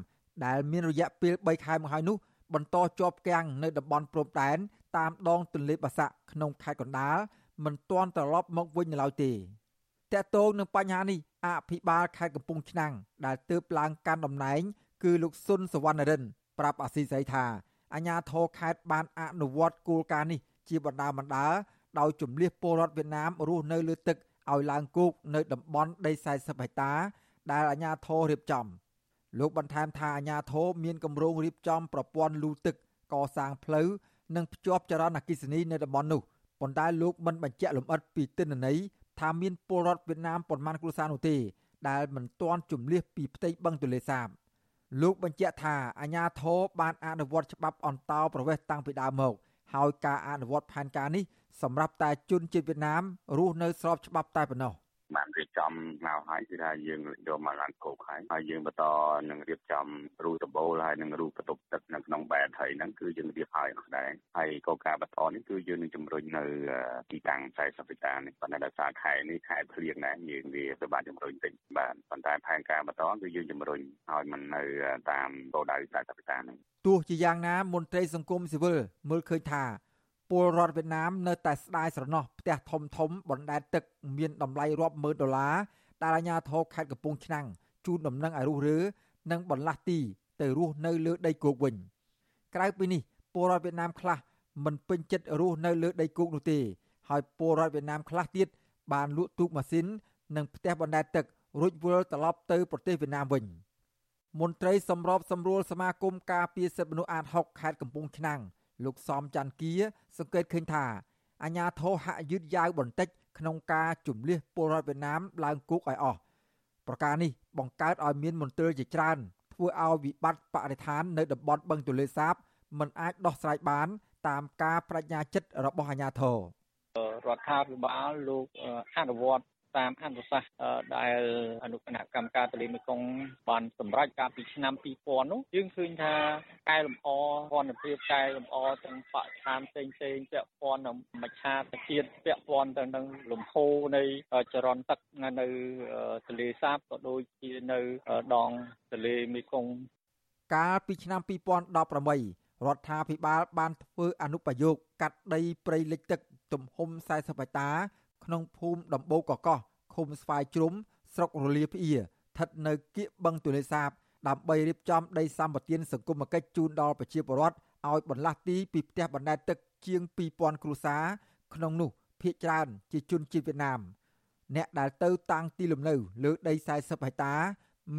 ដែលមានរយៈពេល3ខែមកហើយនោះបន្តជាប់គាំងនៅតំបន់ព្រំដែនតាមដងទន្លេបាសាក់ក្នុងខេត្តកណ្ដាលមិនទាន់ត្រឡប់មកវិញនៅឡើយទេតកតងនឹងបញ្ហានេះអភិបាលខេត្តកំពង់ឆ្នាំងដែលទើបឡើងកាន់តំណែង គឺលោកស៊ុនសវណ្ណរិន ប្រាប់អាស៊ីសេរីថាអាជ្ញាធរខេត្តបានអនុវត្តគោលការណ៍នេះជាបណ្ដាបណ្ដា ដោយជំលះពលរដ្ឋវៀតណាមរស់នៅលើទឹកឲ្យឡើងគោកនៅតំបន់ដី40ហិកតា ដែលអាជ្ញាធររៀបចំលោកបន្ថែមថាអាជ្ញាធរមានគម្រោងរៀបចំប្រព័ន្ធលូទឹកកសាងផ្លូវនិងភ្ជាប់ចរន្តអគ្គិសនីនៅតំបន់នោះប៉ុន្តែលោកមិនបញ្ជាក់លម្អិតពីទិន្នន័យថាមានពលរដ្ឋវៀតណាមប៉ុន្មានគ្រួសារនោះទេ ដែលមិនទាន់ជំលះពីផ្ទៃបឹងទន្លេសាបលោកបញ្ជាក់ថាអាជ្ញាធរបានអនុវត្តច្បាប់អន្តោប្រវេសន៍តាំងពីដើមមកហើយការអនុវត្តផែនការនេះ សម្រាប់តែជនជាតិវៀតណាមរស់នៅស្របច្បាប់តែប៉ុណ្ណោះបានរៀបចំមកហើយគឺថាយើងយកមកឡើងគោកហើយហើយយើងបន្តនឹងរៀបចំរូតបូលហើយនឹងរូបបន្ទប់ទឹកនៅក្នុងបែតហើយហ្នឹងគឺយើងរៀបហើយអស់ដែរហើយក៏ការបន្តនេះគឺយើងនឹងជំរុញនៅទីតាំង40វិតានេះប៉ុន្តែដោយសារខែនេះខែភ្លៀងដែរយើងវាទៅបានជំរុញតិចបាទប៉ុន្តែផែនការបន្តគឺយើងជំរុញឲ្យมันនៅតាមគោលដៅ40វិតាហ្នឹងទោះជាយ៉ាងណាមន្ត្រីសង្គមស៊ីវិលមើលឃើញថា ពលរដ្ឋវៀតណាមនៅតែស្ដាយស្រណោះផ្ទះធំធំបណ្ដែតទឹកមានតម្លៃរាប់ម៉ឺនដុល្លារដែលអាជ្ញាធរខេត្តកំពង់ឆ្នាំងជូនដំណឹងឲ្យរុះរើនិងបន្លាស់ទីទៅរស់នៅលើដីគោកវិញក្រៅពីនេះពលរដ្ឋវៀតណាមខ្លះមិនពេញចិត្តរស់នៅលើដីគោកនោះទេ ហើយពលរដ្ឋវៀតណាមខ្លះទៀតបានលក់ទូកម៉ាស៊ីននិងផ្ទះបណ្ដែតទឹករួចវិលត្រឡប់ទៅប្រទេសវៀតណាមវិញមន្ត្រីសម្របសម្រួលសមាគមការពារសិទ្ធិមនុស្សអាត6ខេត្តកំពង់ឆ្នាំង លោកសំច័ន្ទគាសង្កេតឃើញថាអាញាធរហាក់យឺតយ៉ាវបន្តិចក្នុងការជំលះពលរដ្ឋវៀតណាមឡើងគុកឲ្យអស់ប្រការនេះបង្កើតឲ្យមានមន្ទិលជាច្រើនធ្វើឲ្យវិបត្តិបរិស្ថាននៅតំបន់បឹងទន្លេសាបមិនអាចដោះស្រាយបាន តាមការបដិញ្ញាចិត្តរបស់អាជ្ញាធររដ្ឋាភិបាលលោកអនុវត្ត តាមអនុសាសន៍ដែលអនុគណៈកម្មការទន្លេមេគង្គបានសម្រេចកាលពីឆ្នាំ2000នោះយើងឃើញថាកែលម្អភណ្ឌភាពកែលម្អទាំងបរិស្ថានផ្សេងផ្សេងពាក់ព័ន្ធនឹងមច្ឆាជាតិពាក់ព័ន្ធទៅនឹងលំហូរនៃចរន្តទឹកនៅទន្លេសាបក៏ដូចជានៅដងទន្លេមេគង្គកាលពីឆ្នាំ2018រដ្ឋាភិបាលបានធ្វើអនុប្រយោគកាត់ដីព្រៃលិចទឹកទំហំ40ហិកតា ក្នុងភូមិដំបូកកកោះឃុំស្វាយជ្រុំស្រុករលាភ្អៀស្ថិតនៅគៀកបឹងទលេសាបដើម្បីរៀបចំដីសម្បត្តិសង្គមគិច្ចជូនដល់ប្រជាពលរដ្ឋឲ្យបន្លាស់ទីពីផ្ទះបណ្ដែតទឹកជាង2000គ្រួសារក្នុងនោះភ ieck ច្រើនជាជនជាតិវៀតណាមអ្នកដែលទៅតាំងទីលំនៅលើដី40ហិកតា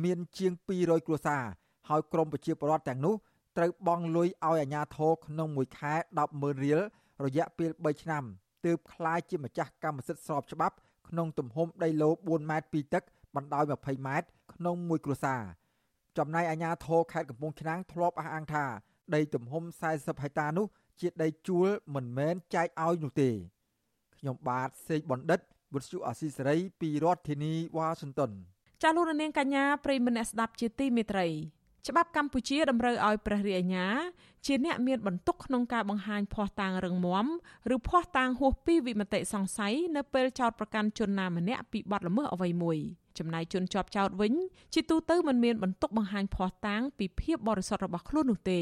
មានជាង200គ្រួសារហើយក្រមប្រជាពលរដ្ឋទាំងនោះត្រូវបង់លុយឲ្យអាជ្ញាធរក្នុងមួយខែ100,000រៀលរយៈពេល3ឆ្នាំ ទើបคล้ายជាម្ចាស់កម្មសិទ្ធិស្របច្បាប់ក្នុងទំហំដីឡូ4ម៉ែត្រពីទឹកបណ្ដោយ20ម៉ែត្រក្នុងមួយគ្រួសារចំណែកអាជ្ញាធរខេត្តកំពង់ឆ្នាំងធ្លាប់អះអាងថា ដីទំហំ40ហិកតានោះជាដីជួលមិនមែនចែកឲ្យនោះទេខ្ញុំបាទសេកបណ្ឌិតវុទ្ធុអាស៊ីសេរីពីរដ្ឋធានីវ៉ាស៊ីនតោនចាលោកនាងកញ្ញាប្រិមនៈស្ដាប់ជាទីមេត្រី ច្បាប់កម្ពុជាតម្រូវឲ្យព្រះរាជអាជ្ញាជាអ្នកមានបន្ទុកក្នុងការបង្ហាញភ័ស្តុតាងរឹងមាំឬភ័ស្តុតាងហួសពីវិមតិសង្ស័យនៅពេលចោទប្រកាន់ជនណាម្នាក់ពីបទល្មើសអ្វីមួយចំណែកជនជាប់ចោទវិញជាទូទៅមិនមានបន្ទុកបង្ហាញភ័ស្តុតាងពីភាពបរិសុទ្ធរបស់ខ្លួននោះទេ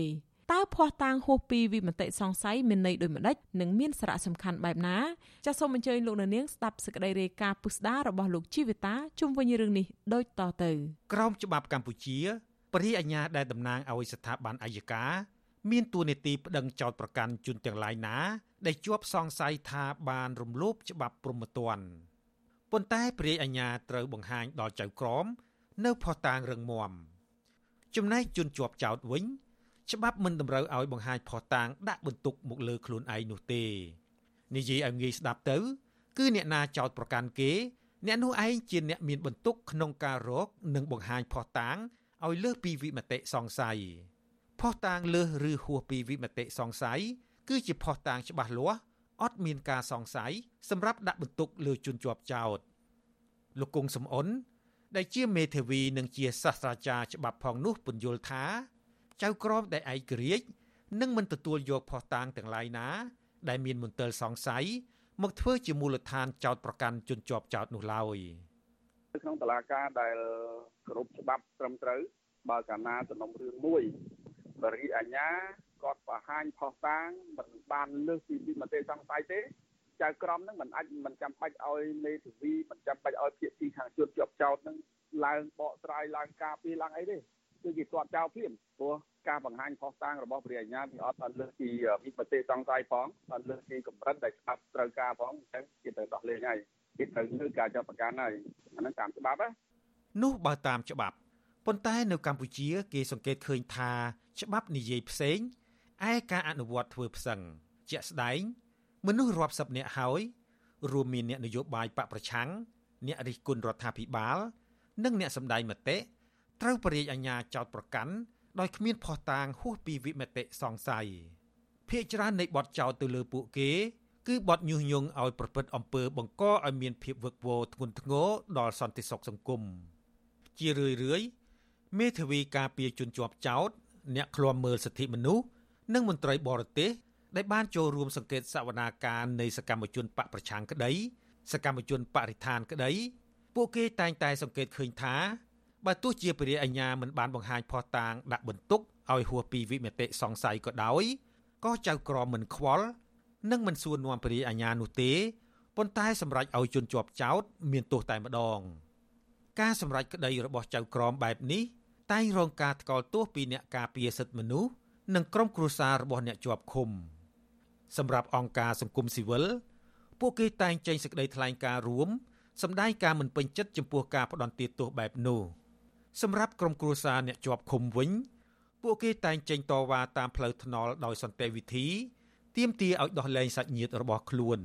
តើភ័ស្តុតាងហួសពីវិមតិសង្ស័យមានន័យដូចម្ដេចនិងមានសារៈសំខាន់បែបណាចាសសូមអញ្ជើញលោកនាងស្ដាប់សេចក្តីរាយការណ៍ពុស្ដារបស់លោកជីវិតាជុំវិញរឿងនេះដូចតទៅក្រមច្បាប់កម្ពុជា ព្រះអាជ្ញាដែលតំណាងឲ្យស្ថាប័នអាយកាមានទួនាទីប្តឹងចោតប្រកាន់ជនទាំងឡាយណា ដែលជាប់សង្ស័យថាបានរំលោភច្បាប់ព្រហ្មទណ្ឌប៉ុន្តែព្រះអាជ្ញាត្រូវបង្ហាញដល់ចៅក្រម នៅផុសតាងរឹងមាំចំណែកជនជាប់ចោតវិញ ច្បាប់មិនតម្រូវឲ្យបង្ហាញផុសតាងដាក់បន្ទុកមកលើខ្លួនឯងនោះទេនិយាយឲ្យងាយស្ដាប់ទៅ គឺអ្នកណាចោតប្រកាន់គេ អ្នកនោះឯងជាអ្នកមានបន្ទុកក្នុងការរកនិងបង្ហាញផុសតាង ឲ្យលើសពីវិមតិសង្ស័យផុសតាងលើសឬហួសពីវិមតិសង្ស័យគឺជាផុសតាងច្បាស់លាស់អត់មានការសង្ស័យសម្រាប់ដាក់បន្ទុកលើជនជាប់ចោតលោកគង់សំអនដែលជាមេធាវីនិងជាសាស្ត្រាចារ្យច្បាប់ផងនោះពន្យល់ថាចៅក្រមដែលឯករាជ្យនឹងមិនទទួលយកផុសតាងទាំងឡាយណា ដែលមានមន្ទិលសង្ស័យមកធ្វើជាមូលដ្ឋានចោតប្រកាន់ជនជាប់ចោតនោះឡើយ ក្នុងតឡាការដែលគោរពច្បាប់ត្រឹមត្រូវបើកាលណាសំណុំរឿងមួយបរិយាអញ្ញាគាត់បង្ហាញផុសតាងមិនបានលើសពីវិមតិសង្ស័យទេចៅក្រមនឹងមិនអាចមិនចាំបាច់ឲ្យមេធាវីមិនចាំបាច់ឲ្យភាគីខាងជួតជាប់ចោតនឹងឡើងបកស្រាយឡើងការពីឡើងអីទេគឺគេគាត់ចោលភ្លាមព្រោះការបង្ហាញផុសតាងរបស់ព្រះអញ្ញាវាអត់អត់លើសពីវិមតិសង្ស័យផងអត់លើសពីកម្រិតដែលច្បាប់ត្រូវការផងអញ្ចឹងគេទៅដោះលែងហើយ គេត្រូវលើការចាប់ប្រកាន់ហើយអាហ្នឹងតាមច្បាប់ណានោះបើតាមច្បាប់ប៉ុន្តែនៅកម្ពុជា គេសង្កេតឃើញថា ច្បាប់និយាយផ្សេងឯការអនុវត្តធ្វើផ្សឹងជាក់ស្ដែង មនុស្សរាប់សិបនាក់ហើយរួមមានអ្នកនយោបាយបកប្រឆាំងអ្នករិះគន់រដ្ឋាភិបាល និងអ្នកសម្ដែងមតិត្រូវបរិយាអាញាចោតប្រកាន់ដោយគ្មានភ័ស្តុតាងហួសពីវិមតិសង្ស័យភាគច្រើននៃបទចោតទៅលើពួកគេ គឺបទញុះញង់ឲ្យប្រព្រឹត្តអំពើបង្កឲ្យមានភាពវឹកវរធ្ងន់ធ្ងរដល់សន្តិសុខសង្គមជារឿយរឿយមេធាវីការពារជនជាប់ចោតអ្នកឃ្លាំមើលសិទ្ធិមនុស្សនិងមន្ត្រីបរទេសដែលបានចូលរួមសង្កេតសវនាការនៃសកម្មជនបកប្រឆាំងក្តីសកម្មជនបរិស្ថានក្តីពួកគេតែងតែសង្កេតឃើញថាបើទោះជាពរិយាអាញាមិនបានបង្ហាញភ័ស្តុតាងដាក់បន្ទុកឲ្យហួសពីវិមតិសង្ស័យក៏ដោយក៏ចៅក្រមមិនខ្វល់ និងមិនសួរនាំពរិយាអាញានោះទេប៉ុន្តែសម្រេចឲ្យជនជាប់ចោតមានទោសតែម្ដង ការសម្រេចក្តីរបស់ចៅក្រមបែបនេះតែងរងការថ្កោលទោសពីអ្នកការពារសិទ្ធិមនុស្សនិងក្រុមគ្រួសាររបស់អ្នកជាប់ឃុំសម្រាប់អង្គការសង្គមស៊ីវិលពួកគេតែងចេញសេចក្តីថ្លែងការណ៍រួមសម្ដែងការមិនពេញចិត្តចំពោះការផ្ដន់ទាទោសបែបនោះសម្រាប់ក្រុមគ្រួសារអ្នកជាប់ឃុំវិញ ពួកគេតែងចេញតវ៉ាតាមផ្លូវថ្នល់ដោយសន្តិវិធី ទាមទារឲ្យដោះលែងសាច់ញាតិរបស់ខ្លួន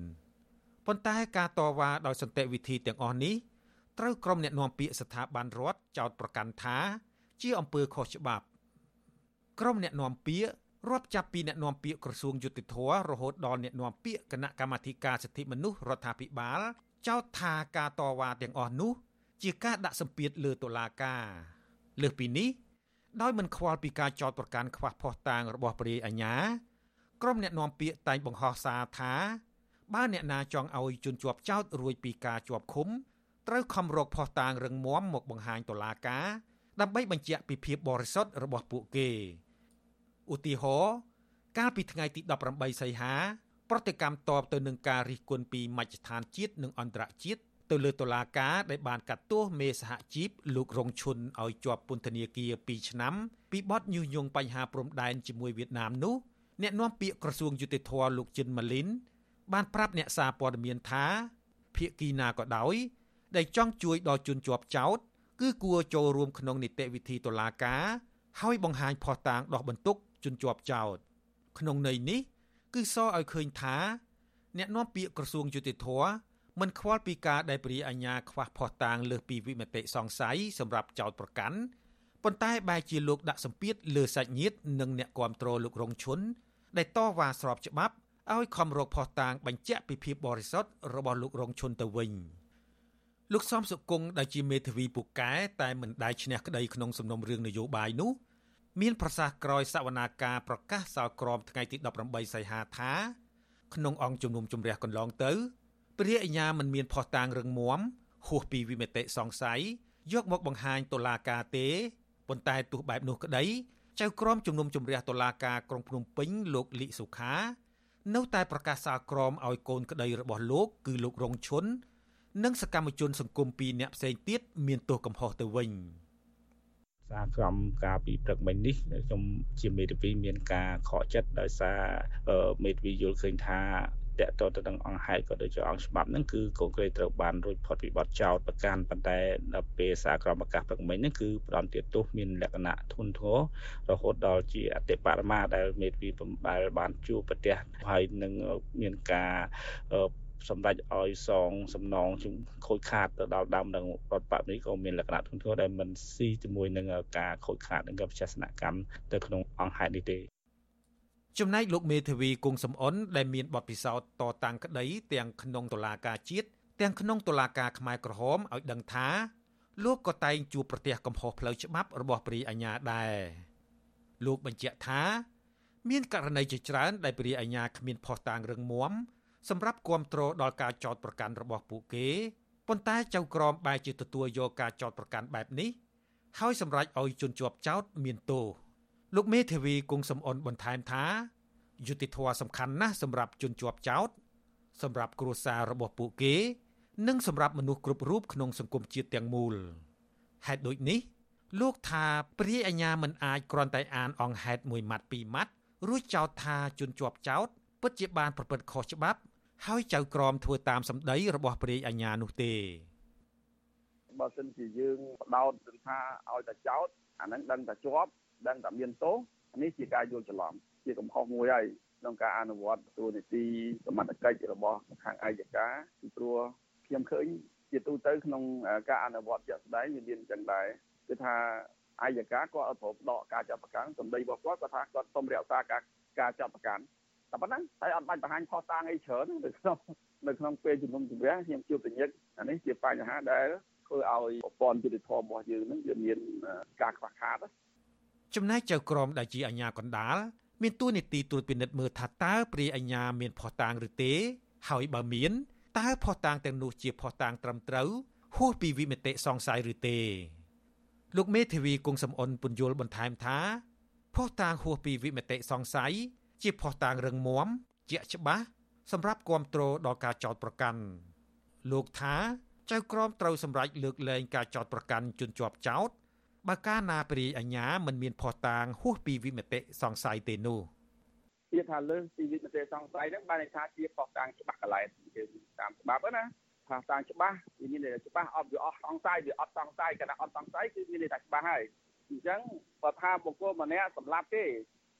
ប៉ុន្តែការតវ៉ាដោយសន្តិវិធីទាំងអស់នេះត្រូវក្រុមអ្នកណែនាំពាក្យស្ថាប័នរដ្ឋចោទប្រកាន់ថា ជាអំពើខុសច្បាប់ក្រុមអ្នកណែនាំពាក្យរាប់ចាប់ពីអ្នកណែនាំពាក្យក្រសួងយុតិធធរហូតដល់អ្នកណែនាំពាក្យគណៈកម្មាធិការសិទ្ធិមនុស្សរដ្ឋាភិបាលចោទថាការតវ៉ាទាំងអស់នោះ ជាការដាក់សម្ពាធលើតុលាការលើសពីនេះដោយមិនខ្វល់ពីការចោទប្រកាន់ខ្វះភ័ស្តុតាងរបស់ព្រះរាជអាជ្ញា ក្រុមអ្នកណែនាំពាក្យតែងបង្ហោះសារថាបើអ្នកណាចង់ឲ្យជន់ជាប់ចោទរួចពីការជាប់ឃុំត្រូវខំរកភ័ស្តុតាងរឹងមាំមកបង្ហាញតុលាការដើម្បីបញ្ជាក់ពីភាពបរិសុទ្ធរបស់ពួកគេឧទាហរណ៍កាលពីថ្ងៃទី18សីហា ប្រតិកម្មតបទៅនឹងការរិះគន់ពីមជ្ឈដ្ឋានជាតិនិងអន្តរជាតិទៅលើតុលាការដែលបានកាត់ទោសមេសហជីពលោករងឈុនឲ្យជាប់ពន្ធនាគារ2ឆ្នាំពីបទញុះញង់បញ្ហាព្រំដែនជាមួយវៀតណាមនោះ អ្នកនាំពាក្យក្រសួងយុតិធធលោកជិនម៉ាលីនបានប្រាប់អ្នកសារព័ត៌មានថាភៀកគីណាក៏ដោយ ដែលចង់ជួយដល់ជនជាប់ចោត គឺគួរចូលរួមក្នុងនីតិវិធីតុលាការហើយបង្ហាញភស្តុតាងដោះបន្ទុកជនជាប់ចោត ក្នុងន័យនេះ គឺសរឲ្យឃើញថា អ្នកនាំពាក្យក្រសួងយុតិធធមិនខ្វល់ពីការដែលព្រះអាញាខ្វះភស្តុតាងលើសពីវិមតិសង្ស័យសម្រាប់ចោតប្រកាន់ប៉ុន្តែបែរជាលោកដាក់សម្ពាធលើសាច់ញាតិនិងអ្នកគាំទ្រលោករងឈុន ដែលតវ៉ាស្របច្បាប់ឲ្យខំរកភស្តុតាងបញ្ជាក់ពីភាពបរិសុទ្ធរបស់លោករងឈុនទៅវិញលោកសំសុគង្គដែលជាមេធាវីពូកែតែមិនដែលឈ្នះក្តីក្នុងសំណុំរឿងនយោបាយនោះមានប្រសាសន៍ក្រោយសវនាការប្រកាសសាលក្រមថ្ងៃទី18សីហាថាក្នុងអង្គជំនុំជម្រះកន្លងទៅព្រះអញ្ញាមិនមានភស្តុតាងរឹងមាំហួសពីវិមតិសង្ស័យយកមកបង្ហាញតុលាការទេប៉ុន្តែទោះបែបនោះក្តី ចៅក្រមជំនុំជម្រះតុលាការក្រុងភ្នំពេញលោកលីសុខា នៅតែប្រកាសសាលក្រមឲ្យកូនក្តីរបស់លោកគឺលោករងឈុននិងសកម្មជនសង្គមពីរអ្នកផ្សេងទៀតមានទោសកំហុសទៅវិញសារក្រមការពីព្រឹកមិញនេះខ្ញុំជាមេធាវីមានការខកចិត្តដោយសារមេធាវីយល់ឃើញថា តកតទៅនឹងអង្គហេតុក៏ដូចជាអង្គច្បាប់ហ្នឹងគឺកូនក្រីត្រូវបានរួចផុតពីបទចោទប្រកាន់ប៉ុន្តែដល់ពេលសារក្រមអាកាសព្រឹកមិញហ្នឹងគឺផ្ដំទៀតទោសមានលក្ខណៈធ្ងន់ធ្ងររហូតដល់ជាអតិបរមាដែលមេធាវីបំបែលបានជួបប្រទះហើយនឹងមានការសម្ដេចឲ្យសងសំណងជខូចខាតទៅដល់ដើមនឹងរដ្ឋបတ်នេះក៏មានលក្ខណៈធ្ងន់ធ្ងរដែលមិនស៊ីជាមួយនឹងការខូចខាតនឹងវិជាសនកម្មទៅក្នុងអង្គហេតុនេះទេ ចំណែកលោកមេធាវីគង់សំអនដែលមានបទពិសោធន៍តតាំងក្តីទាំងក្នុងតុលាការជាតិទាំងក្នុងតុលាការខ្មែរក្រហមឲ្យដឹងថាលោកក៏តែងជួបប្រទះកំហុសផ្លូវច្បាប់របស់ព្រះអាញាដែរលោកបញ្ជាក់ថា មានករណីជាច្រើនដែលព្រះអាញាគ្មានភស្តុតាងរឹងមាំសម្រាប់គ្រប់គ្រងដល់ការចោទប្រកាន់របស់ពួកគេប៉ុន្តែចៅក្រមបែរជាទទួលយកការចោទប្រកាន់បែបនេះ ហើយសម្រេចឲ្យជនជាប់ចោទមានទោស លោកមេធាវីគង់សំអនបន្ថែមថាយុតិធធសំខាន់ណាស់សម្រាប់ជនជាប់ចោទសម្រាប់គ្រួសាររបស់ពួកគេ និងសម្រាប់មនុស្សគ្រប់រូបក្នុងសង្គមជាតិទាំងមូលហេតុដូចនេះ លោកថាព្រះអញ្ញាមិនអាចគ្រាន់តែអានអង្គហេតុមួយម៉ាត់ពីរម៉ាត់រួចចោទថាជនជាប់ចោទពិតជាបានប្រព្រឹត្តខុសច្បាប់ ហើយចៅក្រមធ្វើតាមសម្ដីរបស់ព្រះអាញានោះទេបើសិនជាយើងបដោតថាឲ្យតែចោតអាហ្នឹងដឹងតែជាប់ ដឹងតែមានទោសនេះជាការយល់ច្រឡំជាកំហុសមួយហើយក្នុងការអនុវត្តទូនីតិសមត្ថកិច្ចរបស់ខាងអัยការពីព្រោះខ្ញុំឃើញជាទូទៅក្នុងការអនុវត្តជាក់ស្ដែងវាមានអញ្ចឹងដែរគឺថាអัยការគាត់អត់ប្រដកការចាប់ប្រកាន់សម្ដីរបស់គាត់គាត់ថាគាត់សូមរក្សាការការចាប់ប្រកាន់តែប៉ុណ្ណឹងហើយអត់បាច់បង្ហាញផុសតាងអីច្រើននៅក្នុងនៅក្នុងពេលជំនុំជម្រះខ្ញុំជួបតញឹកអានេះជាបញ្ហាដែលធ្វើឲ្យប្រព័ន្ធយុតិធម៌របស់យើងនឹងវាមានការខ្វះខាត ចំណែកចៅក្រមដែលជាអាជ្ញាកណ្ដាលមានទួនាទីត្រួតពិនិត្យមើលថាតើព្រាយអាជ្ញាមានភ័ស្តុតាងឬទេ ហើយបើមានតើភ័ស្តុតាងទាំងនោះជាភ័ស្តុតាងត្រឹមត្រូវហួសពីវិមតិសង្ស័យឬទេលោកមេធាវីគង់សំអនពន្យល់បន្ថែមថាភ័ស្តុតាងហួសពីវិមតិសង្ស័យជាភ័ស្តុតាងរឹងមាំជាក់ច្បាស់សម្រាប់គ្រប់គ្រងដល់ការចោទប្រកាន់លោកថាចៅក្រមត្រូវសម្រេចលើកលែងការចោទប្រកាន់ជនជាប់ចោទ បើកាលណាព្រីអញ្ញាមិនមានភ័ស្តុតាងហួសពីវិមតិសង្ស័យទេនោះជាថាលើសពីវិមតិសង្ស័យហ្នឹងបានន័យថាជាភ័ស្តុតាងច្បាស់កន្លែងយើងតាមច្បាប់ណាភ័ស្តុតាងច្បាស់វាមានន័យថាច្បាស់អត់វាអស់សង្ស័យវាអត់សង្ស័យគណៈអត់សង្ស័យគឺមានន័យថាច្បាស់ហើយអញ្ចឹងបើថាបុគ្គលម្នាក់សម្លាប់ទេ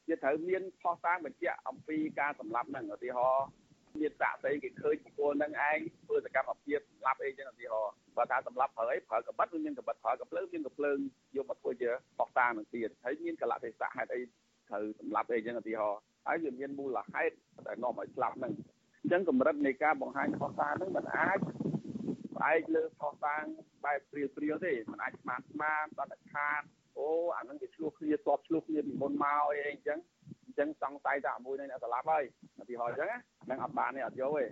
វាត្រូវមានផុសតាងបញ្ជាក់អំពីការសម្លាប់ហ្នឹងឧទាហរណ៍ មានសាកសីគេឃើញបុគ្គលនឹងឯងធ្វើសកម្មភាពសម្លាប់អីចឹងឧទាហរណ៍បើថាសម្លាប់ប្រើអីប្រើកបិតឬមានកបិតប្រើកភ្លើងមានកភ្លើងយកមកធ្វើជាបោះតាងនឹងទៀតហើយមានកលៈទេសៈហេតុអីត្រូវសម្លាប់អីចឹងឧទាហរណ៍ហើយវាមានមូលហេតុដែលនាំឲ្យស្លាប់ហ្នឹងអញ្ចឹងកម្រិតនៃការបង្ហាញខុសតាងហ្នឹងมันអាចផ្អែកលើខុសតាងបែបព្រាលព្រាលទេมันអាចស្មានស្មានដល់តែខាតអូអាហ្នឹងគេឆ្លោះគ្នាតបឆ្លោះគ្នាពីមុនមកអីអញ្ចឹង អញ្ចឹងសង្ស័យថាមួយនឹងអ្នកស្លាប់ហើយឧទាហរណ៍អញ្ចឹងហ្នឹងអត់បានទេអត់យកទេ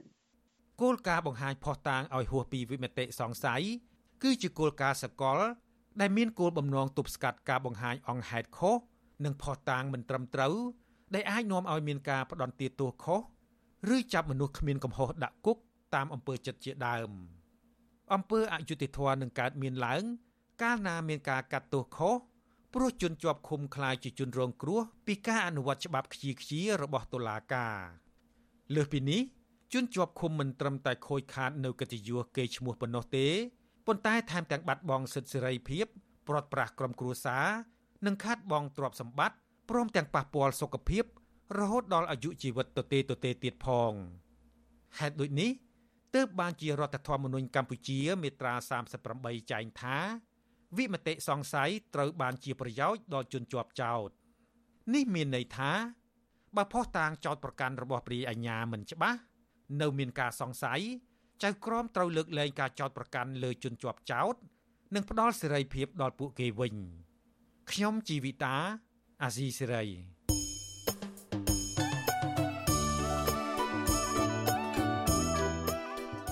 គោលការណ៍បង្ហាញផុសតាងឲ្យហួសពីវិមតិសង្ស័យគឺជាគោលការណ៍សកល ដែលមានគោលបំណងទប់ស្កាត់ការបង្ហាញអង្គហេតុខុសនិងផុសតាងមិនត្រឹមត្រូវដែលអាចនាំឲ្យមានការផ្ដន់ទាទោសខុសឬចាប់មនុស្សគ្មានកំហុសដាក់គុកតាមអំពើចិត្តជាដើមអំពើអយុត្តិធម៌នឹងកើតមានឡើង កាលណាមានការកាត់ទោសខុស ព្រោះជនជាប់ឃុំខ្លាចជាជនរងគ្រោះពីការអនុវត្តច្បាប់ខ្ជាខ្ជារបស់តុលាការលើសពីនេះជនជាប់ឃុំមិនត្រឹមតែខូចខាតនៅកិត្តិយសគេឈ្មោះប៉ុណ្ណោះទេប៉ុន្តែថែមទាំងបាត់បង់សិទ្ធិសេរីភាពព្រាត់ប្រាសក្រុមគ្រួសារនិងខាត់បងទ្រព្យសម្បត្តិព្រមទាំងប៉ះពាល់សុខភាពរហូតដល់អាយុជីវិតទៅទេទៅទេទៀតផងហេតុដូចនេះទើបបានជារដ្ឋធម្មនុញ្ញកម្ពុជា មាត្រា38ចែងថា វិមតិសង្ស័យត្រូវបានជាប្រយោជន៍ដល់ជនជាប់ចោតនេះមានន័យថាបើផុសតាងចោតប្រកាន់របស់ព្រាយអាជ្ញាមិនច្បាស់នៅមានការសង្ស័យចៅក្រមត្រូវលើកលែងការចោតប្រកាន់លើជនជាប់ចោតនិងផ្ដល់សេរីភាពដល់ពួកគេវិញខ្ញុំជីវិតាអាស៊ីសេរី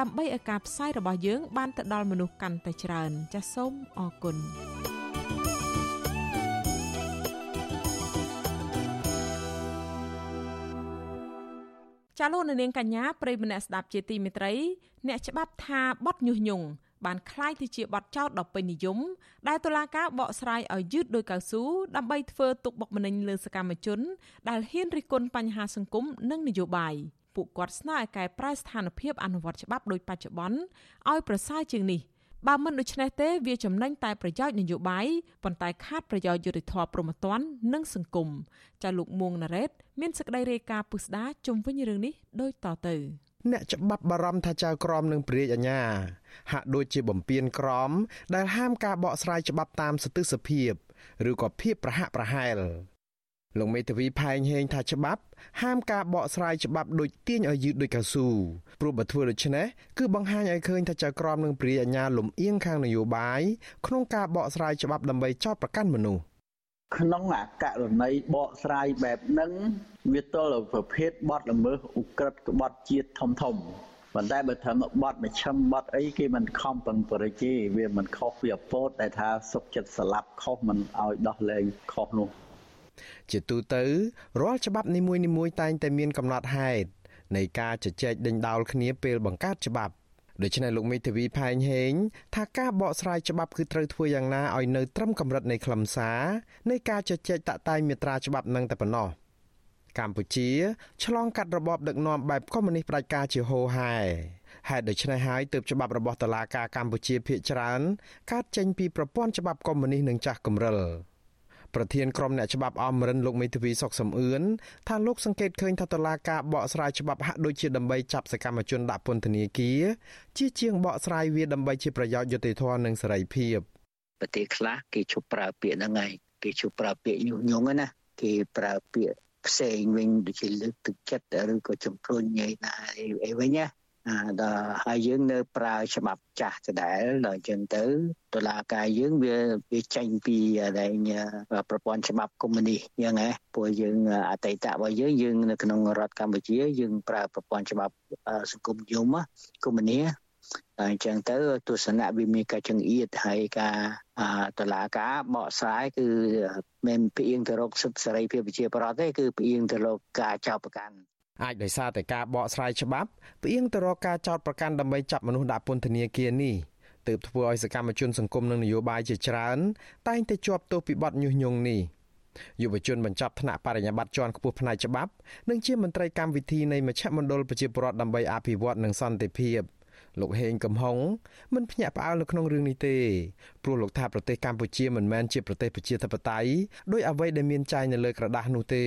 ដើម្បីឲ្យការផ្សាយរបស់យើងបានទៅដល់មនុស្សកាន់តែច្រើនចាសសូមអរគុណចាលោកនាងកញ្ញាប្រិយម្នាក់ស្ដាប់ជាទីមេត្រី អ្នកច្បាប់ថាបទញុះញង់បានคล้ายទៅជាបទចោទដ៏ពេញនិយមដែលតុលាការបកស្រាយឲ្យយឺតដោយកៅស៊ូដើម្បីធ្វើទុកបុកម្នេញលើសកម្មជន ដែលហ៊ានរិះគន់បញ្ហាសង្គមនិងនយោបាយ។ ពួកគាត់ស្នើឲ្យកែប្រែស្ថានភាពអនុវត្តច្បាប់ដូចបច្ចុប្បន្នឲ្យប្រសើរជាងនេះបើមិនដូច្នេះទេវាចំណេញតែប្រយោជន៍នយោបាយប៉ុន្តែខាតប្រយោជន៍យុតិធធម៌ប្រមទ័ននិងសង្គមចាលោកមួងណារ៉េតមានសេចក្តីរាយការណ៍ពុស្ដាជុំវិញរឿងនេះដូចតទៅអ្នកច្បាប់បារម្ភថាចៅក្រមនឹងព្រាយអាញា ហាក់ដូចជាបំពេញក្រម ដែលហាមការបកស្រាយច្បាប់តាមសន្តិសភាព ឬក៏ភាពប្រហាក់ប្រហែល លោកមេធាវីផែងហេងថាច្បាប់ហាមការបកស្រាយច្បាប់ដូចទាញឲ្យយឺតដូចកៅស៊ូព្រោះបើធ្វើដូច្នេះគឺបង្ហាញឲ្យឃើញថាចៅក្រមនឹងព្រាយអាជ្ញាលំអៀងខាងនយោបាយក្នុងការបកស្រាយច្បាប់ដើម្បីចោទប្រកាន់មនុស្សក្នុងអាករណីបកស្រាយបែបហ្នឹងវាទល់ប្រភេទបទល្មើសឧក្រិដ្ឋក្បត់ជាតិធំធំប៉ុន្តែបើថាបត់មជ្ឈិមបត់អីគេមិនខំប្រឹងប្រែងទេវាមិនខុសពីអពតដែលថាសុកចិត្តស្លាប់ខុសមិនឲ្យដោះលែងខុសនោះ ជាទូទៅរាល់ច្បាប់នីមួយៗតែងតែមានកំណត់ហេតុនៃការជជែកដេញដោលគ្នាពេលបង្កើតច្បាប់ដូច្នេះលោកមេធាវីផែងហេងថាការបកស្រាយច្បាប់គឺត្រូវធ្វើយ៉ាងណាឲ្យនៅត្រឹមកម្រិតនៃខ្លឹមសារនៃការជជែកតាក់តែងមាត្រាច្បាប់នឹងតែប៉ុណ្ណោះកម្ពុជាឆ្លងកាត់របបដឹកនាំបែបកុម្មុយនីសផ្ដាច់ការជាហូរហែហេតុដូច្នេះហើយទើបច្បាប់របស់តុលាការកម្ពុជាភាគច្រើនកើតចេញពីប្រព័ន្ធច្បាប់កុម្មុយនីសនឹងចាស់គំរិល ប្រធានក្រុមអ្នកច្បាប់អមរិនលោកមេធាវីសុកសំអឿនថាលោកសង្កេតឃើញថាតឡាការបកស្រាយច្បាប់ហាក់ដូចជាដើម្បីចាប់សកម្មជនដាក់ពន្ធនាគារជាជាងបកស្រាយវាដើម្បីជាប្រយោជន៍យុត្តិធម៌និងសេរីភាពប្រទេសខ្លះគេជប់ប្រើពាក្យហ្នឹងហើយគេជប់ប្រើពាក្យញុះញង់ណាគេប្រើពាក្យផ្សេងវិញដូចជាលើកទឹកចិត្តឬក៏ជំរុញញ៉ៃណាអីវិញណាអា ដល់ហើយយើងនៅប្រើច្បាប់ចាស់ដដែលដល់អញ្ចឹងទៅតុលាការយើងវាវាចេញពីដែលប្រព័ន្ធច្បាប់កុម្មុយនីសយ៉ាងណាព្រោះយើងអតីតរបស់យើងយើងនៅក្នុងរដ្ឋកម្ពុជាយើងប្រើប្រព័ន្ធច្បាប់សង្គមនិយមកុម្មុយនីសអញ្ចឹងទៅទស្សនៈវាមានការចង្អៀតហើយការតឡាការបកស្រាយគឺមិនផ្អៀងទៅរកសិទ្ធិសេរីភាពប្រជាប្រដ្ឋទេគឺផ្អៀងទៅរកការចោទប្រកាន់ អាចដោយសារតែការបកស្រាយច្បាប់ផ្អៀងទៅរកការចោទប្រកាន់ដើម្បីចាប់មនុស្សដាក់ពន្ធនាគារនេះទើបធ្វើឲ្យសកម្មជនសង្គមនិងនយោបាយជាច្រើន តែងតែជាប់ទោសពីបទញុះញង់នេះយុវជនបញ្ចប់ថ្នាក់បរិញ្ញាបត្រជាន់ខ្ពស់ផ្នែកច្បាប់និងជាមន្ត្រីកម្មវិធីនៃមជ្ឈមណ្ឌលប្រជាពលរដ្ឋដើម្បីអភិវឌ្ឍនិងសន្តិភាព។លោកហេងកំហុងមិនភ្ញាក់ផ្អើលនៅក្នុងរឿងនេះទេព្រោះលោកថាប្រទេសកម្ពុជាមិនមែនជាប្រទេសប្រជាធិបតេយ្យដោយអ្វីដែលមានចែងនៅលើក្រដាស់នោះទេ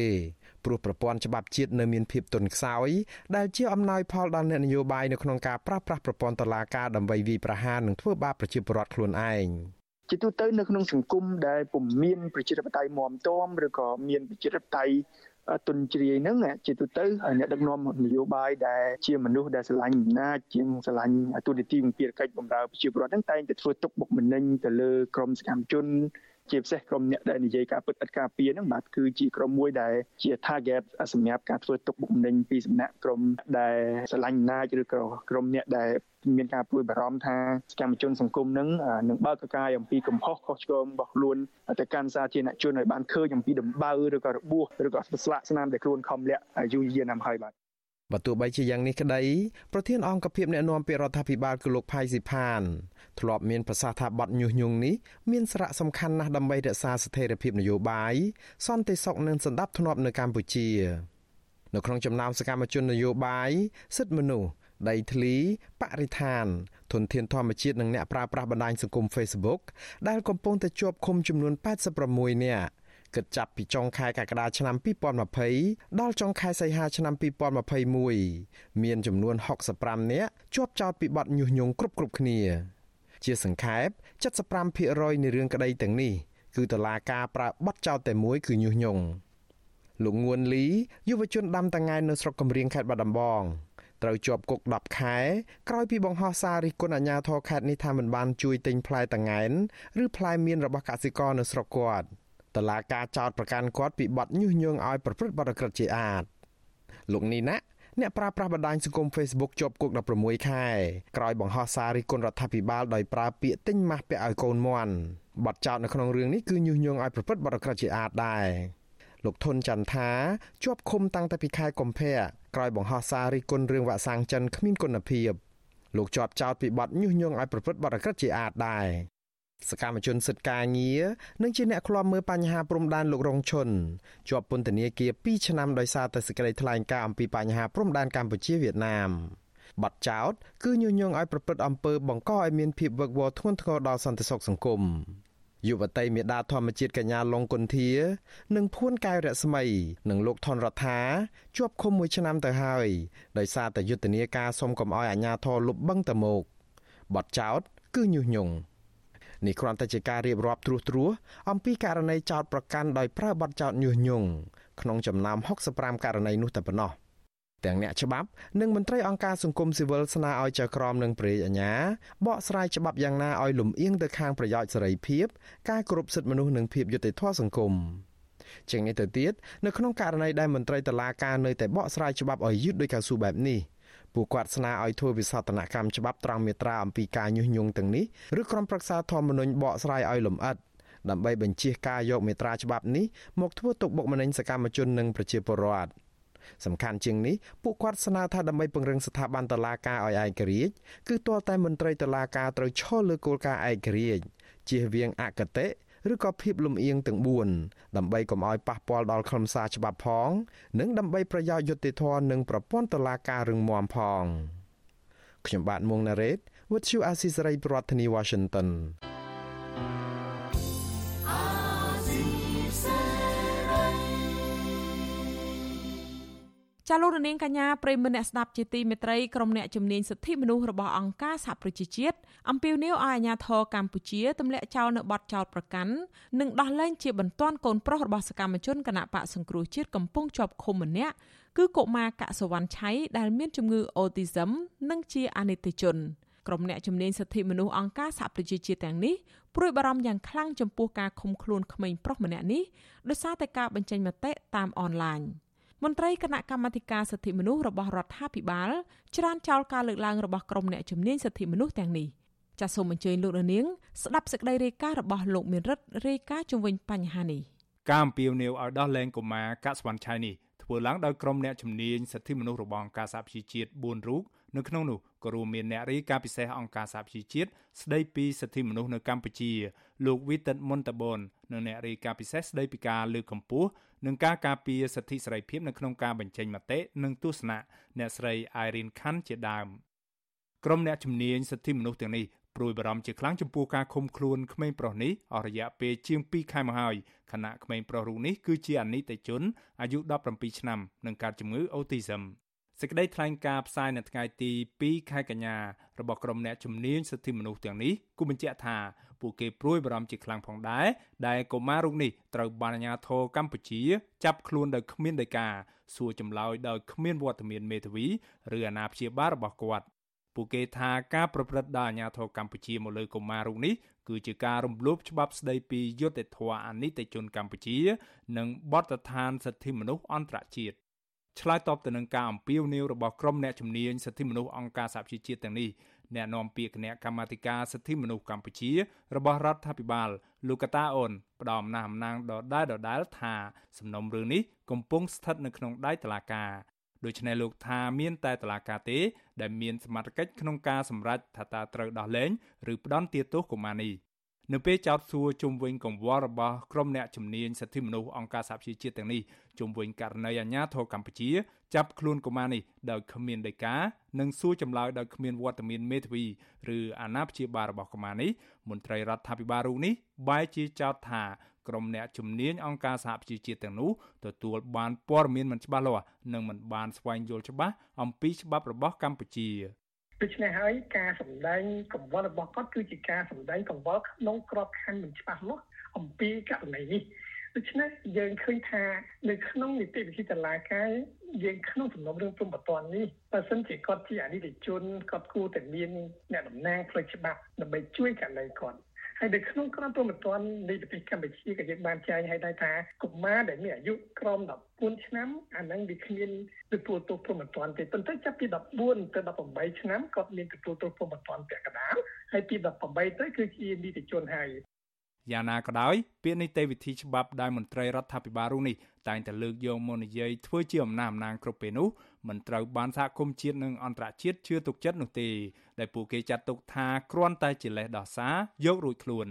ព្រោះប្រព័ន្ធច្បាប់ជាតិនៅមានភាពទន់ខ្សោយដែលជាអំណោយផលដល់អ្នកនយោបាយនៅក្នុងការប្រើប្រាស់ប្រព័ន្ធតុលាការដើម្បីវាយប្រហារនិងធ្វើបាបប្រជាពលរដ្ឋខ្លួនឯងជាទូទៅនៅក្នុងសង្គមដែលពុំមានប្រជាធិបតេយ្យមាំទាំឬក៏មានប្រជាធិបតេយ្យទុនជ្រាយហ្នឹងជាទូទៅអ្នកដឹកនាំនយោបាយដែលជាមនុស្សដែលស្រឡាញ់អំណាចជាងស្រឡាញ់ទូនីតិវិភារកិច្ចបម្រើប្រជាពលរដ្ឋហ្នឹងតែងតែធ្វើទុកបុកម្នេញទៅលើក្រមសកម្មជន ជាពិសេសក្រុមអ្នកដែលនិយាយការពិតឥតការពារហ្នឹងបាទគឺជាក្រុមមួយដែលជា target សម្រាប់ការធ្វើទុកបុកម្នេញពីសំណាក់ក្រុមដែលស្រឡាញ់អំណាចឬក៏ក្រុមអ្នកដែលមានការព្រួយបារម្ភថាសកម្មជនសង្គមនឹងនឹងបើកកកាយអំពីកំហុសខុសឆ្គងរបស់ខ្លួនទៅកាន់សាធារណជនឲ្យបានឃើញអំពីដំបៅឬក៏របួសឬក៏ស្លាកស្នាមដែលខ្លួនខំលាក់យូរយារណាស់ហើយបាទ បើទោះបីជាយ៉ាងនេះក្តីប្រធានអង្គភិបអ្នកណែនាំពាក្យរដ្ឋាភិបាលគឺលោកផៃស៊ីផានធ្លាប់មានប្រសាសន៍ថាបទញុះញង់នេះមានសារៈសំខាន់ណាស់ដើម្បីរក្សាស្ថិរភាពនយោបាយសន្តិសុខនិងសន្តិភាពនៅកម្ពុជានៅក្នុងចំណោមសកម្មជននយោបាយសិទ្ធិមនុស្សដីធ្លីបរិស្ថានធនធានធម្មជាតិនិងអ្នកប្រើប្រាស់បណ្ដាញសង្គម Facebook ដែលកំពុងតែជាប់ឃុំចំនួន86នាក់ គិតចាប់ពីចុងខែកក្កដាឆ្នាំ2020ដល់ចុងខែសីហាឆ្នាំ2021មានចំនួន65នាក់ជាប់ចោទពីបទញុះញង់គ្រប់គ្រប់គ្នា ជាសង្ខេប75%នៃរឿងក្តីទាំងនេះគឺតឡាការប្រើបទចោទតែមួយគឺញុះញង់លោកងួនលីយុវជនដាំតា ঙ ែនៅស្រុកកំរៀងខេត្តបាត់ដំបងត្រូវជាប់គុក10ខែក្រោយពីបង្ហោះសាររិះគន់អាជ្ញាធរខេត្តនេះថាមិនបានជួយទិញផ្លែតា ঙ ែនឬផ្លែមៀនរបស់កសិករនៅស្រុកគាត់ តឡាការចោតប្រកាន់គាត់ពីបទញុះញង់ឲ្យប្រព្រឹត្តបទក្រិតជាអាតលោកនីណាអ្នកប្រើប្រាស់បណ្ដាញសង្គម Facebook ជាប់គុក16ខែក្រោយបង្ហោះសាររិះគន់រដ្ឋាភិបាលដោយប្រើពាក្យទិញម៉ាស់ពាក់ឲ្យកូនមន់បទចោតនៅក្នុងរឿងនេះគឺញុះញង់ឲ្យប្រព្រឹត្តបទក្រិតជាអាតដែរលោកធុនចន្ទថាជាប់ឃុំតាំងតែពីខែកុម្ភៈក្រោយបង្ហោះសាររិះគន់រឿងវាក់សាំងចិនគ្មានគុណភាពលោកជាប់ចោតពីបទញុះញង់ឲ្យប្រព្រឹត្តបទអក្រិតជាអាតដែរ សកម្មជនសិទ្ធិការងារនិងជាអ្នកឃ្លាំមើលបញ្ហាព្រំដែនលោករងឈុនជាប់ពន្ធនាគារ2ឆ្នាំដោយសារតែសេចក្តីថ្លែងការណ៍អំពីបញ្ហាព្រំដែនកម្ពុជាវៀតណាមបទចោតគឺញុះញង់ឲ្យប្រព្រឹត្តអំពើបង្កឲ្យមានភាពវឹកវរធ្ងន់ធ្ងរដល់សន្តិសុខសង្គមយុវតីមេដាធម្មជាតិកញ្ញាឡុងគុន្ធា និងភួនកែវរស្មីនិងលោកថនរដ្ឋាជាប់ឃុំមួយឆ្នាំទៅហើយដោយសារតែយុទ្ធនាការសុំកុំឲ្យអាជ្ញាធរលុបបឹងតមកបទចោតគឺញុះញង់ នេះគ្រាន់តែជាការរៀបរាប់ត្រួសត្រាសអំពីករណីចោតប្រកាន់ដោយប្រើបទចោតញុះញង់ក្នុងចំណោម65ករណីនោះតែប៉ុណ្ណោះទាំងអ្នកច្បាប់និងមន្ត្រីអង្គការសង្គមស៊ីវិលស្នើឲ្យចៅក្រមនិងព្រះរាជអាជ្ញាបកស្រាយច្បាប់យ៉ាងណាឲ្យលំអៀងទៅខាងប្រយោជន៍សេរីភាពការគោរពសិទ្ធិមនុស្សនិងភាពយុត្តិធម៌សង្គមជាងនេះទៅទៀតនៅក្នុងករណីដែលមន្ត្រីតុលាការនៅតែបកស្រាយច្បាប់ឲ្យយឺតដោយកៅស៊ូបែបនេះ ពួកគាត់ស្នើឲ្យធ្វើវិសោធនកម្មច្បាប់ត្រង់មាត្រាអំពីការញុះញង់ទាំងនេះឬក្រុមប្រឹក្សាធម្មនុញ្ញបកស្រាយឲ្យលម្អិតដើម្បីបញ្ជាការយកមេត្រាច្បាប់នេះមកធ្វើទុកបុកម្នេញសកម្មជននិងប្រជាពលរដ្ឋសំខាន់ជាងនេះពួកគាត់ស្នើថាដើម្បីពង្រឹងស្ថាប័នតុលាការឲ្យឯករាជ្យគឺទាល់តែមន្ត្រីតុលាការត្រូវឈលលើគោលការណ៍ឯករាជ្យជៀសវាងអកតេ ឬក៏ភាពលំអៀងទាំង4ដើម្បីកុំឲ្យប៉ះពាល់ដល់ខ្លឹមសារច្បាប់ផង និងដើម្បីប្រយោជន៍យុត្តិធម៌និងប្រព័ន្ធតុលាការរឹងមាំផងខ្ញុំបាទមុងណារ៉េត With you Asisari ប្រធានាធិបតី Washington ចាលោករនាងកញ្ញាប្រិមមអ្នកស្ដាប់ជាទីមេត្រីក្រុមអ្នកជំនាញសិទ្ធិមនុស្សរបស់អង្គការសហប្រជាជាតិអំពាវនាវឲ្យអាជ្ញាធរកម្ពុជាទម្លាក់ចោលនៅបទចោទប្រកាន់និងដោះលែងជាបន្ទាន់កូនប្រុសរបស់សកម្មជនគណៈបកសង្គ្រោះជាតិកំពុងជាប់ឃុំម្នាក់គឺកុមារកសវណ្ណឆៃដែលមានជំងឺអូទីសឹមនិងជាអនិច្ចជនក្រុមអ្នកជំនាញសិទ្ធិមនុស្សអង្គការសហប្រជាជាតិទាំងនេះព្រួយបារម្ភយ៉ាងខ្លាំងចំពោះការឃុំខ្លួនក្មេងប្រុសម្នាក់នេះដោយសារតែការបញ្ចេញមតិតាមអនឡាញ។ មន្ត្រីគណៈកម្មាធិការសិទ្ធិមនុស្សរបស់រដ្ឋាភិបាលច្រានចោលការលើកឡើងរបស់ក្រុមអ្នកជំនាញសិទ្ធិមនុស្សទាំងនេះចាសសូមអញ្ជើញលោកនាងស្ដាប់សេចក្តីរាយការណ៍របស់លោកមានរិទ្ធរាយការណ៍ជុំវិញបញ្ហានេះការអំពាវនាវឲ្យដោះលែងកុមារកាក់ស្វាន់ឆៃនេះ ធ្វើឡើងដោយក្រុមអ្នកជំនាញសិទ្ធិមនុស្សរបស់អង្គការសហប្រជាជាតិ4រូបនៅក្នុងនោះក៏រួមមានអ្នករាយការណ៍ពិសេសអង្គការសហប្រជាជាតិស្ដីពីសិទ្ធិមនុស្សនៅកម្ពុជា លោកវីតិតមុនតាបននិងអ្នករាយការណ៍ពិសេសស្ដីពីការលើកកម្ពស់និងការការពារសិទ្ធិសេរីភាពនៅក្នុងការបញ្ចេញមតិនិងទស្សនៈអ្នកស្រី Irene Khan ជាដើមក្រុមអ្នកជំនាញសិទ្ធិមនុស្សទាំងនេះ ព្រួយបារម្ភជាខ្លាំងចំពោះការឃុំខ្លួនក្មេងប្រុសនេះអស់រយៈពេលជាង2ខែមកហើយខណៈក្មេងប្រុសរូបនេះគឺជាអនិច្ចជនអាយុ17ឆ្នាំនឹងកើតជំងឺអូទីសឹមសេចក្តីថ្លែងការណ៍ផ្សាយនៅថ្ងៃទី2ខែកញ្ញារបស់ក្រុមអ្នកជំនាញសិទ្ធិមនុស្សទាំងនេះគូបញ្ជាក់ថាពួកគេព្រួយបារម្ភជាខ្លាំងផងដែរដែលកុមាររូបនេះត្រូវបានអាជ្ញាធរកម្ពុជាចាប់ខ្លួនដោយគ្មានដីកាសួរចម្លើយដោយគ្មានវត្តមានមេធាវីឬអាណាព្យាបាលរបស់គាត់ ពួកគេថាការប្រព្រឹត្តដោយអាជ្ញាធរកម្ពុជាមកលើកុមាររូបនេះគឺជាការរំលោភច្បាប់ស្តីពីយុត្តិធម៌អនិច្ចជនកម្ពុជា និងបទដ្ឋានសិទ្ធិមនុស្សអន្តរជាតិឆ្លើយតបទៅនឹងការអំពាវនាវរបស់ក្រុមអ្នកជំនាញសិទ្ធិមនុស្សអង្គការសហប្រជាជាតិទាំងនេះអ្នកនាំពាក្យគណៈកម្មាធិការសិទ្ធិមនុស្សកម្ពុជា របស់រដ្ឋាភិបាលលោកកតាអូនផ្ដំណាស់អំណាងដដែលដដែលថាសំណុំរឿងនេះកំពុងស្ថិតនៅក្នុងដៃតុលាការ ដូច្នេះលោកថាមានតែតុលាការទេដែលមានសមត្ថកិច្ចក្នុងការសម្រេចថាតើត្រូវដោះលែងឬផ្ដន្ទាទោសកុមារនេះនៅពេលចោទសួរជុំវិញកង្វល់របស់ក្រុមអ្នកជំនាញសិទ្ធិមនុស្សអង្គការសហប្រជាជាតិទាំងនេះជុំវិញករណីអាញាធរកម្ពុជា ចាប់ខ្លួនកុមារនេះដោយគ្មានដីកានិងសួរចម្លើយដោយគ្មានវត្តមានមេធាវីឬអាណាព្យាបាលរបស់កុមារនេះមន្ត្រីរដ្ឋាភិបាលរូបនេះបែរជាចោទថា ក្រុមអ្នកជំនាញអង្គការសហប្រជាជាតិទាំងនោះទទួលបានព័ត៌មានមិនច្បាស់លាស់និងមិនបានស្វែងយល់ច្បាស់អំពីច្បាប់របស់កម្ពុជាដូច្នេះហើយការសម្ដែងកង្វល់របស់គាត់គឺជាការសម្ដែងកង្វល់ក្នុងក្របខ័ណ្ឌមិនច្បាស់លាស់អំពីករណីនេះដូច្នេះយើងឃើញថានៅក្នុងនីតិវិធីតុលាការយើងក្នុងសំណុំរឿងព្រំប្រទាននេះបើសិនជាគាត់ជាអនិច្ចជនគាត់គួរតែមានអ្នកតំណាងផ្លូវច្បាប់ដើម្បីជួយករណីគាត់ ហើយនៅក្នុងក្រមព្រំប្រទាននៃប្រទេសកម្ពុជាក៏យើងបានចែងឲ្យដែរថាកុមារដែលមានអាយុក្រោម14ឆ្នាំអាហ្នឹងវាគ្មានទទួលទោសព្រំប្រទានទេប៉ុន្តែចាប់ពី14ទៅ18ឆ្នាំគាត់មានទទួលទោសព្រំប្រទានពាក់កណ្ដាលហើយពី18ទៅគឺជានីតិជនហើយ យ៉ាងណាក៏ដោយពាក្យនីតិវិធីច្បាប់ដែលមន្ត្រីរដ្ឋាភិបាលរូបនេះតែងតែលើកយកមកនិយាយធ្វើជាអំណះអំណាងគ្រប់ពេលនោះមិនត្រូវបានសហគមន៍ជាតិនិងអន្តរជាតិជឿទុកចិត្តនោះទេដែលពួកគេចាត់ទុកថាគ្រាន់តែជាលេសដោះសារយករួចខ្លួន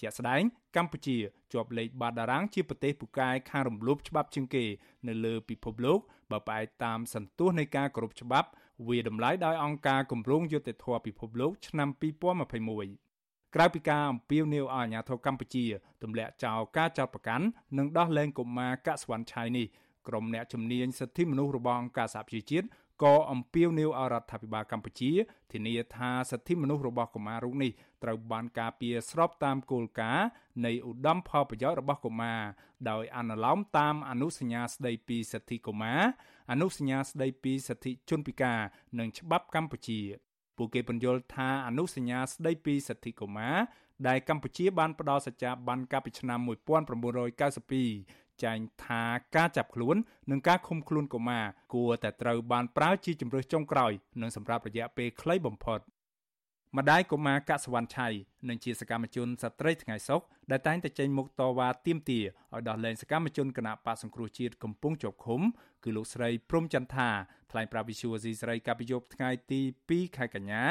ជាក់ស្ដែងកម្ពុជាជាប់លេខបាតតារាងជាប្រទេសពូកែខាងរំលោភច្បាប់ជាងគេ នៅលើពិភពលោកបើផ្អែកតាមសន្ទុះនៃការគោរពច្បាប់វាតម្លៃដោយអង្គការគម្រោងយុត្តិធម៌ពិភពលោកឆ្នាំ2021 ក្រៅពីការអំពាវនាវឲ្យអាជ្ញាធរកម្ពុជាទម្លាក់ចោលការចោទប្រកាន់និងដោះលែងកុមារកាក់ស្វាន់ឆៃនេះក្រុមអ្នកជំនាញសិទ្ធិមនុស្សរបស់អង្គការសហប្រជាជាតិក៏អំពាវនាវឲ្យរដ្ឋាភិបាលកម្ពុជាធានាថាសិទ្ធិមនុស្សរបស់កុមាររូបនេះត្រូវបានការពារស្របតាមគោលការណ៍នៃឧត្តមផលប្រយោជន៍របស់កុមារដោយអនុលោមតាមអនុសញ្ញាស្តីពីសិទ្ធិកុមារអនុសញ្ញាស្តីពីសិទ្ធិជនពិការ និងច្បាប់កម្ពុជា ពួកគេពន្យល់ថាអនុសញ្ញាស្តីពីសិទ្ធិកុមារដែលកម្ពុជាបានផ្ដល់សច្ចាប័នកាលពីឆ្នាំ1992ចែងថាការចាប់ខ្លួន និងការឃុំខ្លួនកុមារគួរតែត្រូវបានប្រើជាជំរើសចុងក្រោយ និងសម្រាប់រយៈពេលខ្លីបំផុត ម្ដាយកុមារកសវណ្ណឆៃនិងជាសកម្មជនស្ត្រីថ្ងៃសុខដែលតែងតែចេញមុខតវ៉ាទាមទារឲ្យដោះលែងសកម្មជនគណៈបកសង្គ្រោះជាតិកំពុងជាប់ឃុំគឺលោកស្រីព្រំចន្ទថាថ្លែងប្រាប់វិសុវស៊ីស្រីកាលពីយប់ថ្ងៃទី2ខែកញ្ញា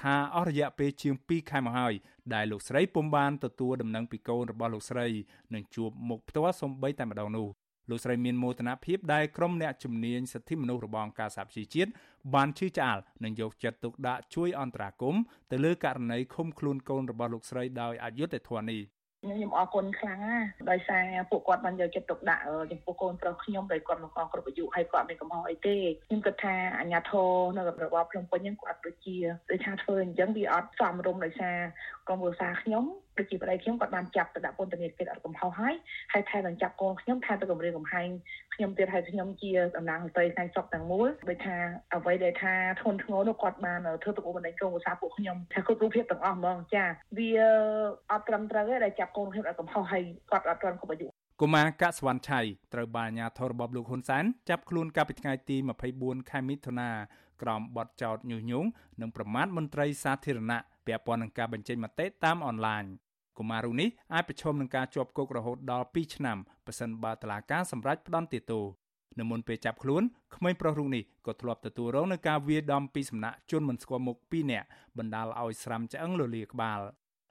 ថាអស់រយៈពេលជាង2ខែមកហើយដែលលោកស្រីពុំបានទទួលដំណឹងពីកូនរបស់លោកស្រីនឹងជួបមុខផ្ទាល់សំបីតែម្ដងនោះលោកស្រីមានមោទនភាពដែលក្រុមអ្នកជំនាញសិទ្ធិមនុស្សរបស់អង្គការសហប្រជាជាតិ បានជឿឆ្អាលនិងយកចិត្តទុកដាក់ជួយអន្តរាគមន៍ទៅលើករណីឃុំខ្លួនកូនរបស់លោកស្រីដោយអយុត្តិធម៌នេះខ្ញុំអរគុណខ្លាំងណាស់ដោយសារពួកគាត់បានយកចិត្តទុកដាក់ចំពោះកូនប្រុសខ្ញុំដោយគាត់មកគ្រប់អាយុហើយគាត់មានកំហុសអីទេខ្ញុំគិតថាអាញាធរនៅរបបភ្នំពេញហ្នឹងគាត់ដូចជាដូចថាធ្វើអញ្ចឹងវាអត់សមរម្យដោយសារក្រុមគ្រួសារខ្ញុំ ដូចជាប្តីខ្ញុំគាត់បានចាប់ទៅដាក់ពន្ធនាគារអត់កំហុសហើយហើយថែមទាំងចាប់កូនខ្ញុំថែមទៅគម្រាមកំហែងខ្ញុំទៀតហើយខ្ញុំជាតំណាងស្ត្រីផ្នែកសុខទាំងមូលដូចថាអ្វីដែលថាធនធ្ងរនោះគាត់បានធ្វើទៅបណ្ដេញក្រុមគ្រួសារពួកខ្ញុំថាគ្រប់រូបភាពទាំងអស់ហ្មងចាវាអត់ត្រឹមត្រូវទេដែលចាប់កូនខ្ញុំអត់កំហុសហើយគាត់អត់ទាន់គ្រប់អាយុកុមារកសវណ្ណឆៃត្រូវបានអាជ្ញាធររបបលោកហ៊ុនសែនចាប់ខ្លួនកាលពីថ្ងៃទី24ខែមិថុនាក្រោមបទចោទញុះញង់និងប្រមាថមន្ត្រីសាធារណៈ ពាក់ព័ន្ធនឹងការបញ្ចេញមតិតាមអនឡាញកុមាររូបនេះអាចប្រឈមនឹងការជាប់គុករហូតដល់2ឆ្នាំប៉ះសិនបើតុលាការសម្រេចផ្តន្ទាទោសនៅមុនពេលចាប់ខ្លួនក្មេងប្រុសរូបនេះក៏ធ្លាប់ទទួលរងនឹងការវាយដំពីសំណាក់ជនមិនស្គាល់មុខ2នាក់បណ្ដាលឲ្យស្រាំឆ្អឹងលលាក្បាល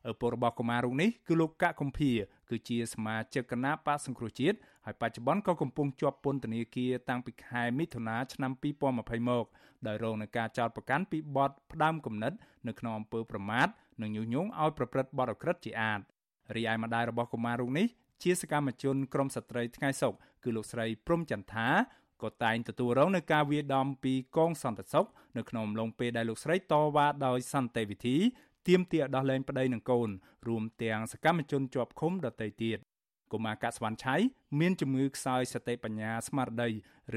ឪពុករបស់កុមាររូបនេះគឺលោកកកកំភៀគឺជាសមាជិកគណៈបកសង្គ្រោះជាតិ ហើយបច្ចុប្បន្នក៏កំពុងជាប់ពន្ធនាគារតាំងពីខែមិថុនាឆ្នាំ2020មកដោយរងនឹងការចោទប្រកាន់ពីបទផ្ដាំគំនិតនៅក្នុងអំពើប្រមាថនិងញុះញង់ឲ្យប្រព្រឹត្តបទអក្រិតជាអាតរីឯម្ដាយរបស់កុមាររូបនេះជាសកម្មជនក្រមស្ត្រីថ្ងៃសុកគឺលោកស្រីព្រំចន្ទថាក៏តែងទទួលរងនឹងការវាយដំពីកងសន្តិសុខនៅក្នុងអំឡុងពេលដែលលោកស្រីតវ៉ាដោយសន្តិវិធីទាមទារដោះលែងប្តីនិងកូនរួមទាំងសកម្មជនជាប់ឃុំដទៃទៀត កុមារកាក់ស្វាន់ឆៃមានជំងឺខ្សោយសតិបញ្ញាស្មារតី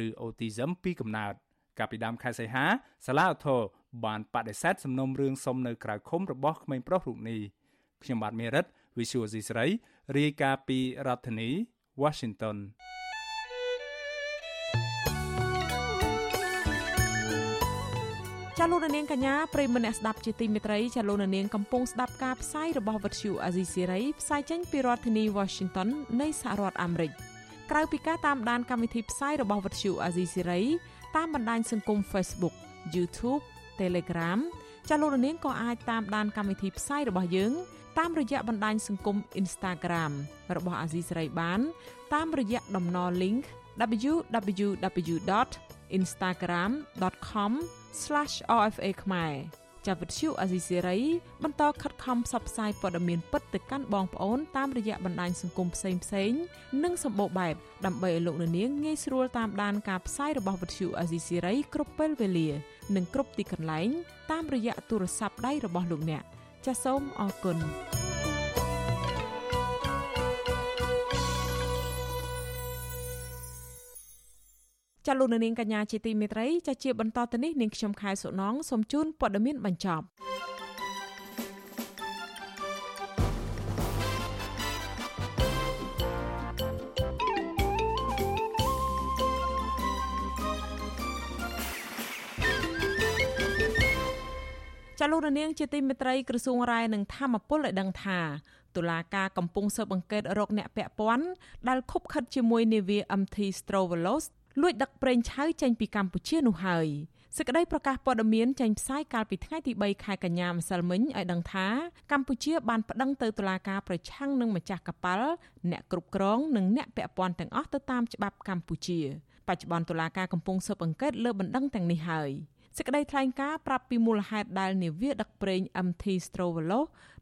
ឬ autism ពីកំណើតកាលពីដើមខែសីហាសាលាឧទ្ធរបានបដិសេធសំណុំរឿងសុំនៅក្រៅឃុំរបស់ក្មេងប្រុសរូបនេះខ្ញុំបាទមេរិត Visual C ស្រីរាយការណ៍ពីរដ្ឋធានី Washington ចាលោកនាងកញ្ញាប្រិមម្នាក់ស្ដាប់ជាទីមេត្រីចាលោកនាងកំពុងស្ដាប់ការផ្សាយរបស់វិទ្យុអាស៊ីសេរីផ្សាយចេញពីរដ្ឋធានី Washington នៃសហរដ្ឋអាមេរិកក្រៅពីការតាមដានកម្មវិធីផ្សាយរបស់វិទ្យុអាស៊ីសេរីតាមបណ្ដាញសង្គម Facebook YouTube Telegram ចាលោកនាងក៏អាចតាមដានកម្មវិធីផ្សាយរបស់យើងតាមរយៈបណ្ដាញសង្គម Instagram របស់អាស៊ីសេរីបាន តាមរយៈតំណ link www.instagram.com/rfa ខ្មែរចាប់វិទ្យុអាស៊ីសេរីបន្តខិតខំផ្សព្វផ្សាយព័ត៌មានពិតទៅកាន់បងប្អូនតាមរយៈបណ្ដាញសង្គមផ្សេងផ្សេងនិងសម្បូរបែបដើម្បីឲ្យលោកនាងងាយស្រួលតាមដានការផ្សាយរបស់វិទ្យុអាស៊ីសេរីគ្រប់ពេលវេលា និងគ្រប់ទីកន្លែងតាមរយៈទូរស័ព្ទដៃរបស់លោកអ្នកចាសសូមអរគុណ ចាលោកនាងកញ្ញាជាទីមេត្រីចាជាបន្តទៅនេះនាងខ្ញុំខែសុណងសូមជូនព័ត៌មានបញ្ចប់ចាលោកនាងជាទីមេត្រីក្រសួងរាយនឹងធម្មពលឲ្យដឹងថាតុលាការកំពុងស៊ើបអង្កេតរកអ្នកពាក់ព័ន្ធដែលខុបខិតជាមួយនាវា MT Strovolos លួចដឹកប្រេងឆៅចេញពីកម្ពុជានោះហើយសេចក្តីប្រកាសព័ត៌មានចេញផ្សាយកាលពីថ្ងៃទី3ខែកញ្ញាម្សិលមិញឲ្យដឹងថាកម្ពុជាបានប្តឹងទៅតុលាការប្រឆាំងនឹងម្ចាស់កប៉ាល់អ្នកគ្រប់គ្រងនិងអ្នកពាក់ព័ន្ធទាំងអស់ទៅតាមច្បាប់កម្ពុជាបច្ចុប្បន្នតុលាការកំពុងស៊ើបអង្កេតលើបណ្ដឹងទាំងនេះហើយសេចក្តីថ្លែងការណ៍ប្រាប់ពីមូលហេតុដែលនាវាដឹកប្រេង MT Strovolo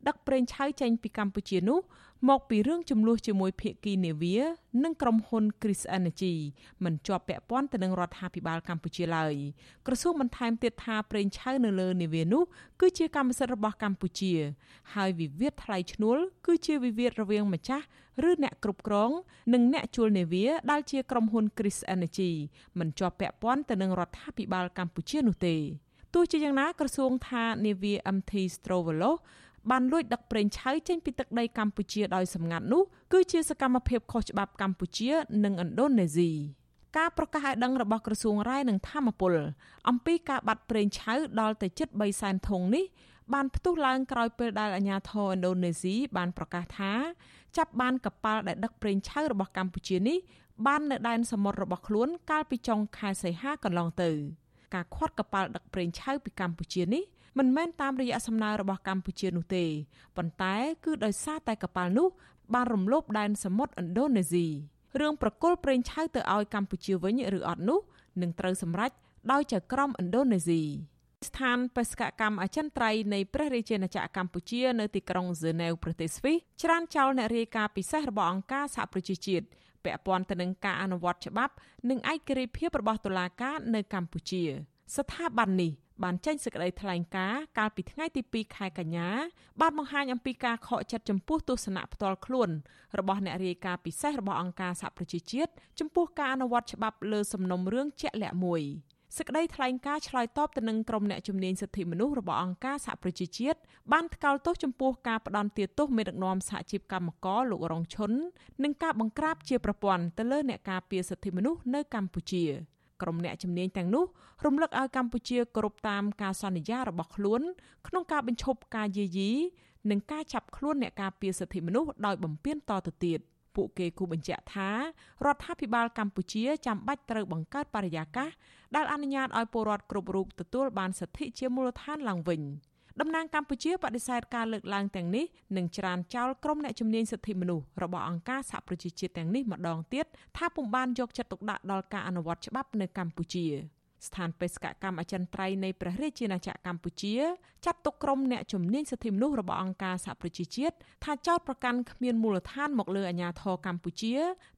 ដឹកប្រេងឆៅចេញពីកម្ពុជានោះមកពីរឿងចំនួនជាមួយភៀកគីនាវានិងក្រុមហ៊ុន Chris Energy មិនជាប់ពាក់ព័ន្ធទៅនឹងរដ្ឋាភិបាលកម្ពុជាឡើយក្រសួងបន្ថែមទៀតថាប្រេងឆៅនៅលើនាវានោះគឺជាកម្មសិទ្ធិរបស់កម្ពុជា ហើយវិវាទថ្លៃឈ្នួល គឺជាវិវាទរវាងម្ចាស់ឬអ្នកគ្រប់គ្រង និងអ្នកជួលនាវាដែលជាក្រុមហ៊ុន Chris Energy មិនជាប់ពាក់ព័ន្ធទៅនឹងរដ្ឋាភិបាលកម្ពុជានោះទេទោះជាយ៉ាងណាក្រសួងថានាវា MT Strovolo បានលួចដឹកប្រេងឆៅចេញពីទឹកដីកម្ពុជាដោយសម្ងាត់នោះគឺជាសកម្មភាពខុសច្បាប់កម្ពុជានិងឥណ្ឌូនេស៊ីការប្រកាសឲ្យដឹងរបស់ក្រសួងរាយនឹងធម្មពលអំពីការបាត់ប្រេងឆៅដល់ទៅជិត3សែនធុងនេះបានផ្ទុះឡើងក្រោយពេលដែលអាជ្ញាធរឥណ្ឌូនេស៊ីបានប្រកាសថាចាប់បានកប៉ាល់ដែលដឹកប្រេងឆៅរបស់កម្ពុជានេះបាននៅដែនសមុទ្ររបស់ខ្លួនកាលពីចុងខែសីហាកន្លងទៅ ការខាត់កប៉ាល់ដឹកប្រេងឆៅពីកម្ពុជានេះ មិនមែនតាមរយៈសំណើរបស់កម្ពុជានោះទេប៉ុន្តែគឺដោយសារតែកប៉ាល់នោះបានរំលោភដែនសមុទ្រឥណ្ឌូនេស៊ីរឿងប្រគល់ប្រេងឆៅទៅឲ្យកម្ពុជាវិញឬអត់នោះនឹងត្រូវសម្រេចដោយចៅក្រមឥណ្ឌូនេស៊ីស្ថានបេសកកម្មអចិន្ត្រៃយ៍នៃព្រះរាជាណាចក្រកម្ពុជានៅទីក្រុងហ្សឺណែវប្រទេសស្វីសច្រានចោលអ្នករាយការណ៍ពិសេសរបស់អង្គការសហប្រជាជាតិពាក់ព័ន្ធទៅនឹងការអនុវត្តច្បាប់ និងឯករាជ្យភាពរបស់តុលាការនៅកម្ពុជា ស្ថាប័ននេះ បានចេញសេចក្តីថ្លែងការណ៍កាលពីថ្ងៃទី2ខែកញ្ញាបានបង្ហាញអំពីការខកចិត្តចំពោះទស្សនៈផ្ទាល់ខ្លួនរបស់អ្នករាយការណ៍ពិសេសរបស់អង្គការសហប្រជាជាតិចំពោះការអនុវត្តច្បាប់លើសំណុំរឿងជាក់លាក់មួយសេចក្តីថ្លែងការណ៍ឆ្លើយតបទៅនឹងក្រុមអ្នកជំនាញសិទ្ធិមនុស្សរបស់អង្គការសហប្រជាជាតិបានថ្កោលទោសចំពោះការផ្ដន់ទាទោសមេដឹកនាំសហជីពកម្មករលោករងឈុននិងការបង្ក្រាបជាប្រព័ន្ធទៅលើអ្នកការពារសិទ្ធិមនុស្សនៅកម្ពុជា ក្រុមអ្នកជំនាញទាំងនោះរំលឹកឲ្យកម្ពុជាគោរពតាមការសន្យារបស់ខ្លួន ក្នុងការបញ្ឈប់ការយាយីនិងការចាប់ខ្លួនអ្នកការពារសិទ្ធិមនុស្សដោយបំពានតទៅទៀតពួកគេគូបញ្ជាក់ថារដ្ឋាភិបាលកម្ពុជាចាំបាច់ត្រូវបង្កើតបរិយាកាសដែលអនុញ្ញាតឲ្យពលរដ្ឋគ្រប់រូបទទួលបានសិទ្ធិជាមូលដ្ឋានឡើងវិញ តំណាងកម្ពុជាបដិសេធការលើកឡើងទាំងនេះនិងច្រានចោលក្រុមអ្នកជំនាញសិទ្ធិមនុស្សរបស់អង្គការសហប្រជាជាតិទាំងនេះម្ដងទៀតថាពុំបានយកចិត្តទុកដាក់ដល់ការអនុវត្តច្បាប់នៅកម្ពុជា។ ស្ថានបេសកកម្មអចិន្ត្រៃយ៍នៃព្រះរាជាណាចក្រកម្ពុជាចាត់ទុកក្រុមអ្នកជំនាញសិទ្ធិមនុស្សរបស់អង្គការសហប្រជាជាតិថាចោទប្រកាន់គ្មានមូលដ្ឋានមកលើអាញាធរកម្ពុជា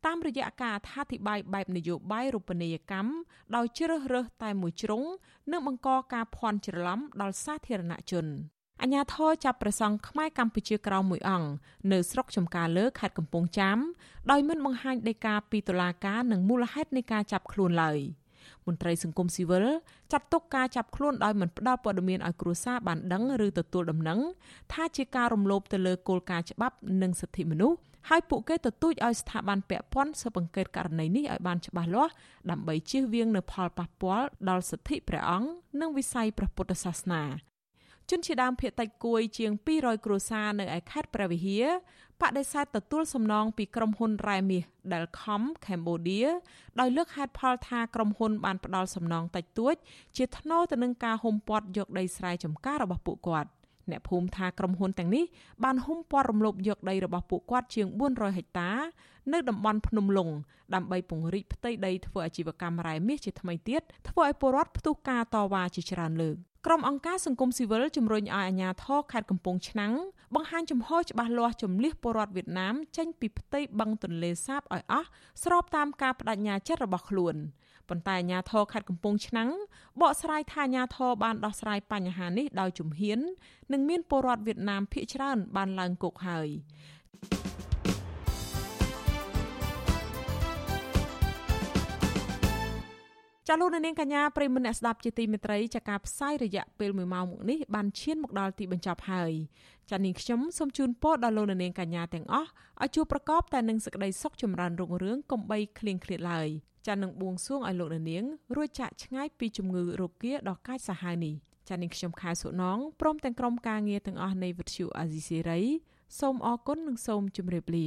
តាមរយៈការអត្ថាធិប្បាយបែបនយោបាយរូបនីយកម្មដោយជ្រើសរើសតែមួយជ្រុងនិងបង្កការភ័ន្តច្រឡំដល់សាធារណជនអញ្ញាធរចាប់ប្រសង់ខ្មែរកម្ពុជាក្រោមមួយអង្គនៅស្រុកចំការលើខេត្តកំពង់ចាមដោយមិនបង្ហាញដីកាពីតុលាការនិងមូលហេតុនៃការចាប់ខ្លួនឡើយ។ មន្ត្រីសង្គមស៊ីវិលចាត់ទុកការចាប់ខ្លួនដោយមិនផ្ដល់ព័ត៌មានឲ្យគ្រួសារបានដឹងឬទទួលដំណឹងថាជាការរំលោភទៅលើគោលការណ៍ច្បាប់និងសិទ្ធិមនុស្សហើយពួកគេទទូចឲ្យស្ថាប័នពាក់ព័ន្ធស៊ើបអង្កេតករណីនេះឲ្យបានច្បាស់លាស់ដើម្បីជៀសវាងនូវផលប៉ះពាល់ដល់សិទ្ធិព្រះអង្គនិងវិស័យព្រះពុទ្ធសាសនាជនជាដើមភៀតតិចគួយជាង200គ្រួសារនៅឯខេត្តព្រះវិហារ បដិសេធទទួលសំណងពីក្រុមហ៊ុនរ៉ែមាស Delcom Cambodia ដោយលើកហេតុផលថាក្រុមហ៊ុនបានផ្ដល់សំណងតិចតួច ជាថ្នូរទៅនឹងការហុំព័ទ្ធយកដីស្រែចម្ការរបស់ពួកគាត់អ្នកភូមិថាក្រុមហ៊ុនទាំងនេះបានហុំព័ទ្ធរំលោភយកដីរបស់ពួកគាត់ជាង400ហិកតា នៅតំបន់ភ្នំលុងដើម្បីពង្រីកផ្ទៃដីធ្វើអាជីវកម្មរ៉ែមាសជាថ្មីទៀតធ្វើឲ្យពលរដ្ឋផ្ទុះការតវ៉ាជាច្រើនលើក ក្រុមអង្គការសង្គមស៊ីវិលជំរុញឲ្យអាជ្ញាធរខេត្តកំពង់ឆ្នាំងបង្ហាញចំហច្បាស់លាស់ជំលះពលរដ្ឋវៀតណាមចេញពីផ្ទៃបឹងទន្លេសាបឲ្យអស់ស្របតាមការបដិញ្ញាចិត្តរបស់ខ្លួនប៉ុន្តែអាជ្ញាធរខេត្តកំពង់ឆ្នាំងបកស្រាយថាអាជ្ញាធរបានដោះស្រាយបញ្ហានេះដោយជំហាន និងមានពលរដ្ឋវៀតណាមភ័យច្រើនបានឡើងគុកហើយ ចាលោកនាងកញ្ញាប្រិមនៈស្ដាប់ជាទីមេត្រីចាការផ្សាយរយៈពេល1ម៉ោងមកនេះបានឈានមកដល់ទីបញ្ចប់ហើយចានាងខ្ញុំសូមជូនពរដល់លោកនាងកញ្ញាទាំងអស់ឲ្យជួបប្រកបតែនឹងសេចក្តីសុខចម្រើនរុងរឿងកុំបីឃ្លៀងឃ្លាតឡើយចានឹងបួងសួងឲ្យលោកនាងរួចចាក់ឆ្ងាយពីជំងឺរោគាដ៏កាចសាហាវនេះចានាងខ្ញុំខែសុណងព្រមទាំងក្រុមការងារទាំងអស់នៃវិទ្យុអាស៊ីសេរីសូមអរគុណនិងសូមជម្រាបលា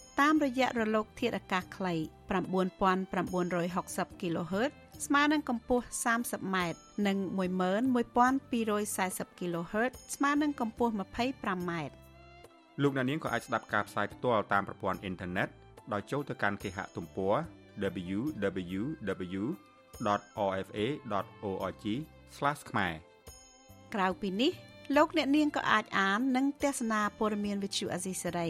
តាមរយៈរលកធាតុអាកាសខ្លី9960 kHz ស្មើនឹងកម្ពស់ 30m និង11240 kHz ស្មើនឹងកម្ពស់ 25m លោកអ្នកនាងក៏អាចស្ដាប់ការផ្សាយផ្ទាល់តាមប្រព័ន្ធអ៊ីនធឺណិតដោយចូលទៅកាន់គេហទំព័រ www.rfa.org/ ខ្មែរក្រៅពីនេះលោកអ្នកនាងក៏អាចអាននិងទស្សនាព័ត៌មានវិទ្យុអាស៊ីសេរី